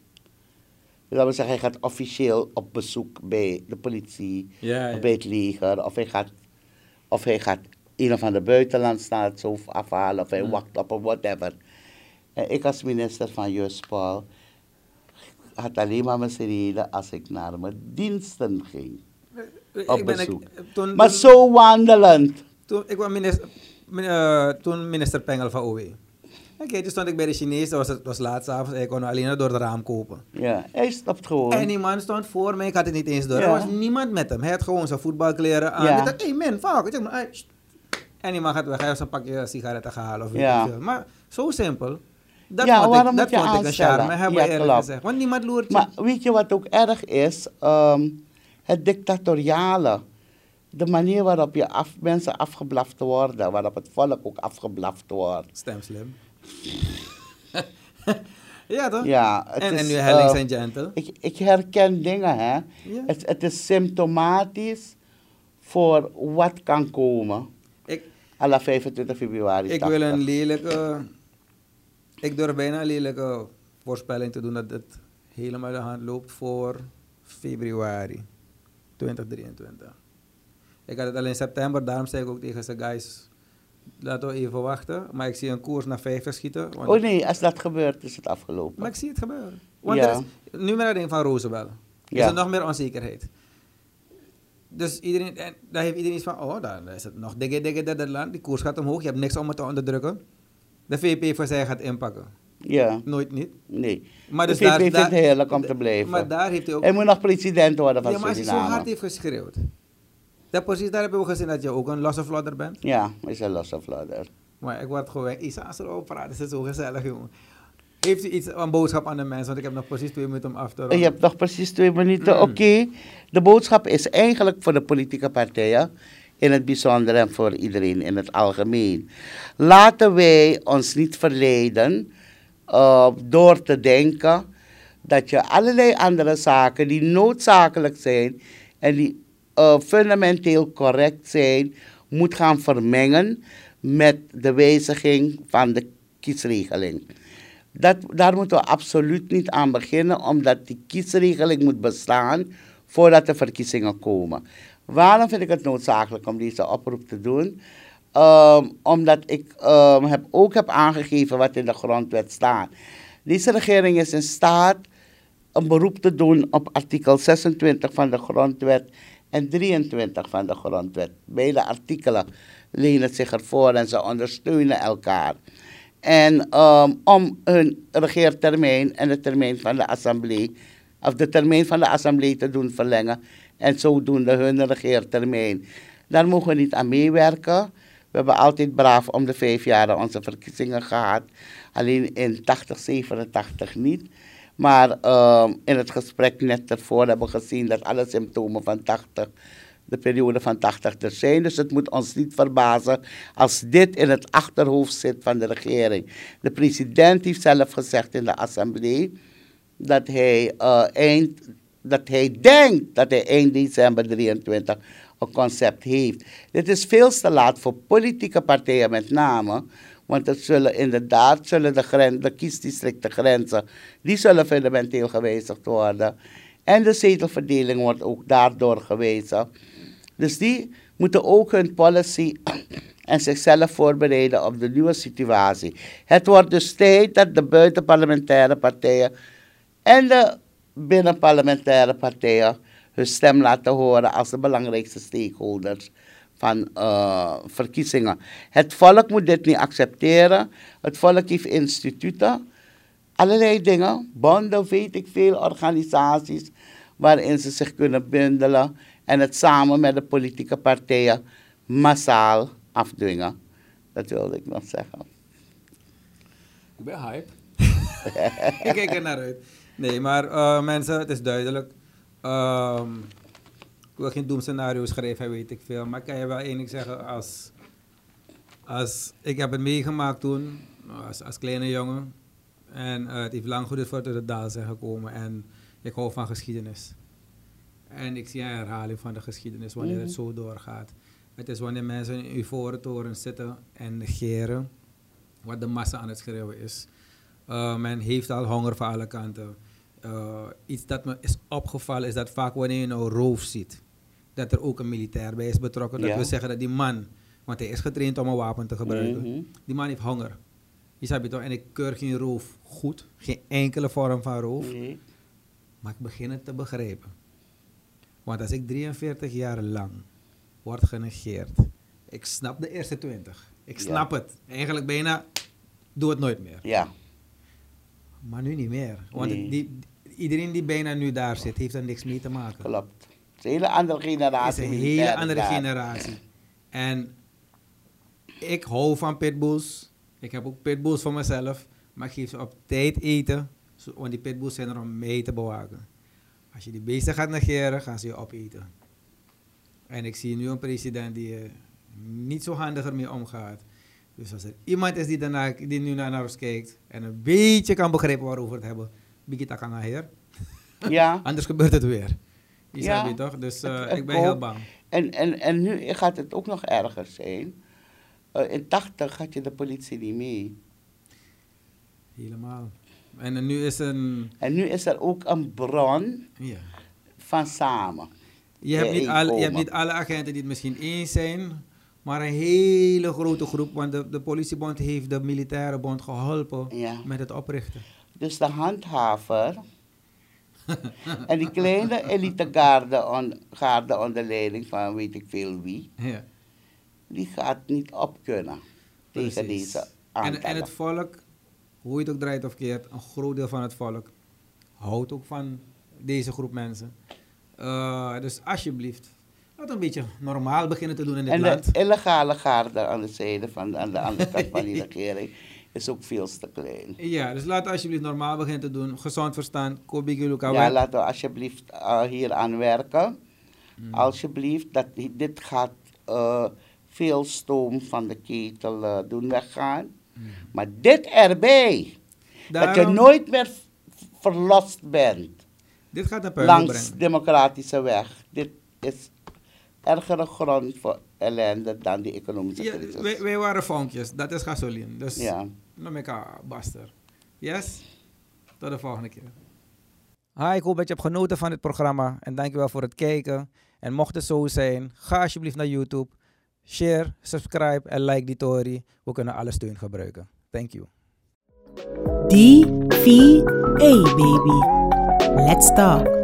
C: Laten we zeggen, hij gaat officieel op bezoek bij de politie,
A: Ja, ja.
C: of bij het leger, of hij gaat, of hij gaat een of ander buitenland staat zo afhalen, of hij
A: Ja.
C: wacht op een whatever. En ik als minister van Juspal had alleen maar mijn sirene als ik naar mijn diensten ging. Op
A: ik
C: bezoek.
A: ik, toen,
C: Maar zo wandelend.
A: Toen, ik was minister, min- eh, toen minister Pengel van OW. Oké, toen stond ik bij de Chinees, dat was, het was laat s'avonds, en ik kon alleen door het raam kopen.
C: Ja, hij stopt gewoon.
A: En die man stond voor mij, ik had het niet eens door.
C: Ja.
A: Er was niemand met hem. Hij had gewoon zijn voetbalkleren aan.
C: Ja.
A: Ik dacht, hé hey man, fuck. Ik zeg maar. En die man gaat weg, hij heeft zijn pakje sigaretten gehaald of
C: Ja.
A: veel. Maar zo simpel. Dat
C: Ja,
A: vond
C: waarom
A: ik, dat
C: moet je
A: vond ik een charme, hebben
C: Ja,
A: eerlijk gezegd. Want niemand loert je.
C: Maar weet je wat ook erg is? Ehm, het dictatoriale. De manier waarop je af, mensen afgeblaft worden, waarop het volk ook afgeblaft wordt.
A: Stem slim. ja toch?
C: Ja, het
A: en,
C: is,
A: en nu Hellings
C: eh,
A: en Gentle.
C: Ik, ik herken dingen, hè.
A: Ja.
C: Het, het is symptomatisch voor wat kan komen.
A: Ik,
C: à la 25 februari.
A: Ik
C: 80.
A: wil een lelijke. Ik durf bijna een lelijke voorspelling te doen dat het helemaal de hand loopt voor februari 2023. Ik had het al in september, daarom zei ik ook tegen ze guys. Laten we even wachten. Maar ik zie een koers naar 50 schieten. Want
C: Oh nee, als dat gebeurt is het afgelopen.
A: Maar ik zie het gebeuren. Want
C: Ja.
A: er is, nu dat ding van Roosevelt. Is
C: Ja.
A: er nog meer onzekerheid. Dus iedereen, en dan heeft iedereen iets van, oh, dan is het nog dikke, dikke, dikke land. Die koers gaat omhoog, je hebt niks om het te onderdrukken. De VP voor zij gaat inpakken.
C: Ja,
A: Nooit niet.
C: nee.
A: Maar
C: de
A: dus
C: VP
A: daar,
C: vindt
A: daar-
C: het heerlijk om te blijven.
A: Maar daar heeft hij ook...
C: Hij moet nog president worden van
A: ja, maar als hij zo
C: Suriname.
A: hard heeft geschreeuwd. Dat precies, daar hebben we gezien dat je ook een losse vlodder bent.
C: Ja, is een losse vlodder.
A: Maar ik word gewoon, Isa, als erover praten, is het zo gezellig, jongen. Heeft u iets, een boodschap aan de mensen? Want ik heb nog precies twee minuten om af te ronden.
C: Je hebt nog precies twee minuten.
A: Mm.
C: Oké, de boodschap is eigenlijk voor de politieke partijen in het bijzonder en voor iedereen in het algemeen. Laten wij ons niet verleiden uh, door te denken dat je allerlei andere zaken die noodzakelijk zijn en die fundamenteel correct zijn, moet gaan vermengen met de wijziging van de kiesregeling. Dat, daar moeten we absoluut niet aan beginnen, omdat die kiesregeling moet bestaan voordat de verkiezingen komen. Waarom vind ik het noodzakelijk om deze oproep te doen? Ehm, omdat ik ehm, heb, ook heb aangegeven wat in de grondwet staat. Deze regering is in staat een beroep te doen op artikel 26 van de grondwet en 23 van de grondwet. Beide artikelen lenen zich ervoor en ze ondersteunen elkaar. En ehm, om hun regeertermijn en de termijn van de assemblee, of de termijn van de assemblee te doen verlengen en zodoende hun regeertermijn. Daar mogen we niet aan meewerken. We hebben altijd braaf om de vijf jaar onze verkiezingen gehad. Alleen in 80, 87 niet. Maar ehm, in het gesprek net ervoor hebben we gezien dat alle symptomen van 80 de periode van 80 te zijn. Dus het moet ons niet verbazen als dit in het achterhoofd zit van de regering. De president heeft zelf gezegd in de assemblee dat hij, uh, eind, dat hij denkt dat hij eind december 23 een concept heeft. Dit is veel te laat voor politieke partijen met name. Want het zullen inderdaad zullen de, grens, de kiesdistricten grenzen, die zullen fundamenteel gewijzigd worden. En de zetelverdeling wordt ook daardoor gewezen. Dus die moeten ook hun policy en zichzelf voorbereiden op de nieuwe situatie. Het wordt dus tijd dat de buitenparlementaire partijen en de binnenparlementaire partijen stem laten horen als de belangrijkste stakeholders van uh, verkiezingen. Het volk moet dit niet accepteren. Het volk heeft instituten, allerlei dingen, bonden, weet ik veel, organisaties waarin ze zich kunnen bundelen en het samen met de politieke partijen massaal afdwingen. Dat wilde ik nog zeggen.
A: Ik ben hype. ik kijk er naar uit. Nee, maar uh, mensen, het is duidelijk. Um, ik wil geen doemscenario schrijven, weet ik veel. Maar ik kan je wel één ding zeggen. Als, als, ik heb het meegemaakt toen, als, als kleine jongen. En uh, het heeft lang geduurd voordat we de daal zijn gekomen. En ik hou van geschiedenis. En ik zie een herhaling van de geschiedenis wanneer het mhm. zo doorgaat. Het is wanneer mensen in toren zitten en negeren wat de massa aan het schreeuwen is. Uh, men heeft al honger van alle kanten. Uh, iets dat me is opgevallen is dat vaak wanneer je een roof ziet, dat er ook een militair bij is betrokken. Dat we zeggen dat die man, want hij is getraind om een wapen te gebruiken, mhm. die man heeft honger. Je snapt je toch? En ik keur geen roof goed, geen enkele vorm van roof. Maar ik begin het te begrijpen. Want als ik 43 jaar lang word genegeerd, ik snap de eerste 20. Ik snap het. Eigenlijk bijna, doe het nooit meer.
C: Ja.
A: Maar nu niet meer. Want die, iedereen die bijna nu daar zit, heeft er niks mee te maken.
C: Klopt. Het is een hele andere generatie.
A: Het is een hele andere generatie. En ik hou van pitbulls. Ik heb ook pitbulls voor mezelf. Maar ik geef ze op tijd eten. Want die pitbulls zijn er om mee te bewaken. Als je die beesten gaat negeren, gaan ze je opeten. En ik zie nu een president die er niet zo handig ermee omgaat. Dus als er iemand is die, daarna, die nu naar ons kijkt en een beetje kan begrijpen waarover het hebben, Bigita kan heer. Ja. Anders gebeurt het weer. Die ja. je toch? Dus uh, ik ben heel bang.
C: En, en, en nu gaat het ook nog erger zijn. Uh, in 80 had je de politie niet mee.
A: Helemaal. En nu is een...
C: En nu is er ook een bron ja. van samen.
A: Je hebt, niet alle, je hebt niet alle agenten die het misschien eens zijn, maar een hele grote groep. Want de, de politiebond heeft de militaire bond geholpen met het oprichten.
C: Dus de handhaver en die kleine elitegarde on, garde onder leiding van weet ik veel wie, ja. die gaat niet op kunnen tegen deze
A: aantallen. En, en het volk hoe je het ook draait of keert, een groot deel van het volk houdt ook van deze groep mensen. Uh, dus alsjeblieft, laat een beetje normaal beginnen te doen in dit
C: en
A: land.
C: En de illegale garde aan de zijde van aan de andere kant van die regering is ook veel te klein.
A: Ja, dus laten we alsjeblieft normaal beginnen te doen. Gezond verstand,
C: Ja, laten we alsjeblieft uh, hier aan werken. Hmm. Alsjeblieft, dat, dit gaat uh, veel stoom van de ketel doen weggaan. Maar dit erbij, dat je nooit meer verlost bent.
A: Dit gaat
C: een Langs democratische weg. Dit is ergere grond voor ellende dan die economische ja, crisis.
A: Wij, wij, waren vonkjes, dat is gasoline. Dus ja. Nog een baster. Yes? Tot de volgende keer. Hi, ik hoop dat je hebt genoten van dit programma. En dankjewel voor het kijken. En mocht het zo zijn, ga alsjeblieft naar YouTube Share, subscribe en like die story. We kunnen alle steun gebruiken. Thank you.
B: DVA baby. Let's talk.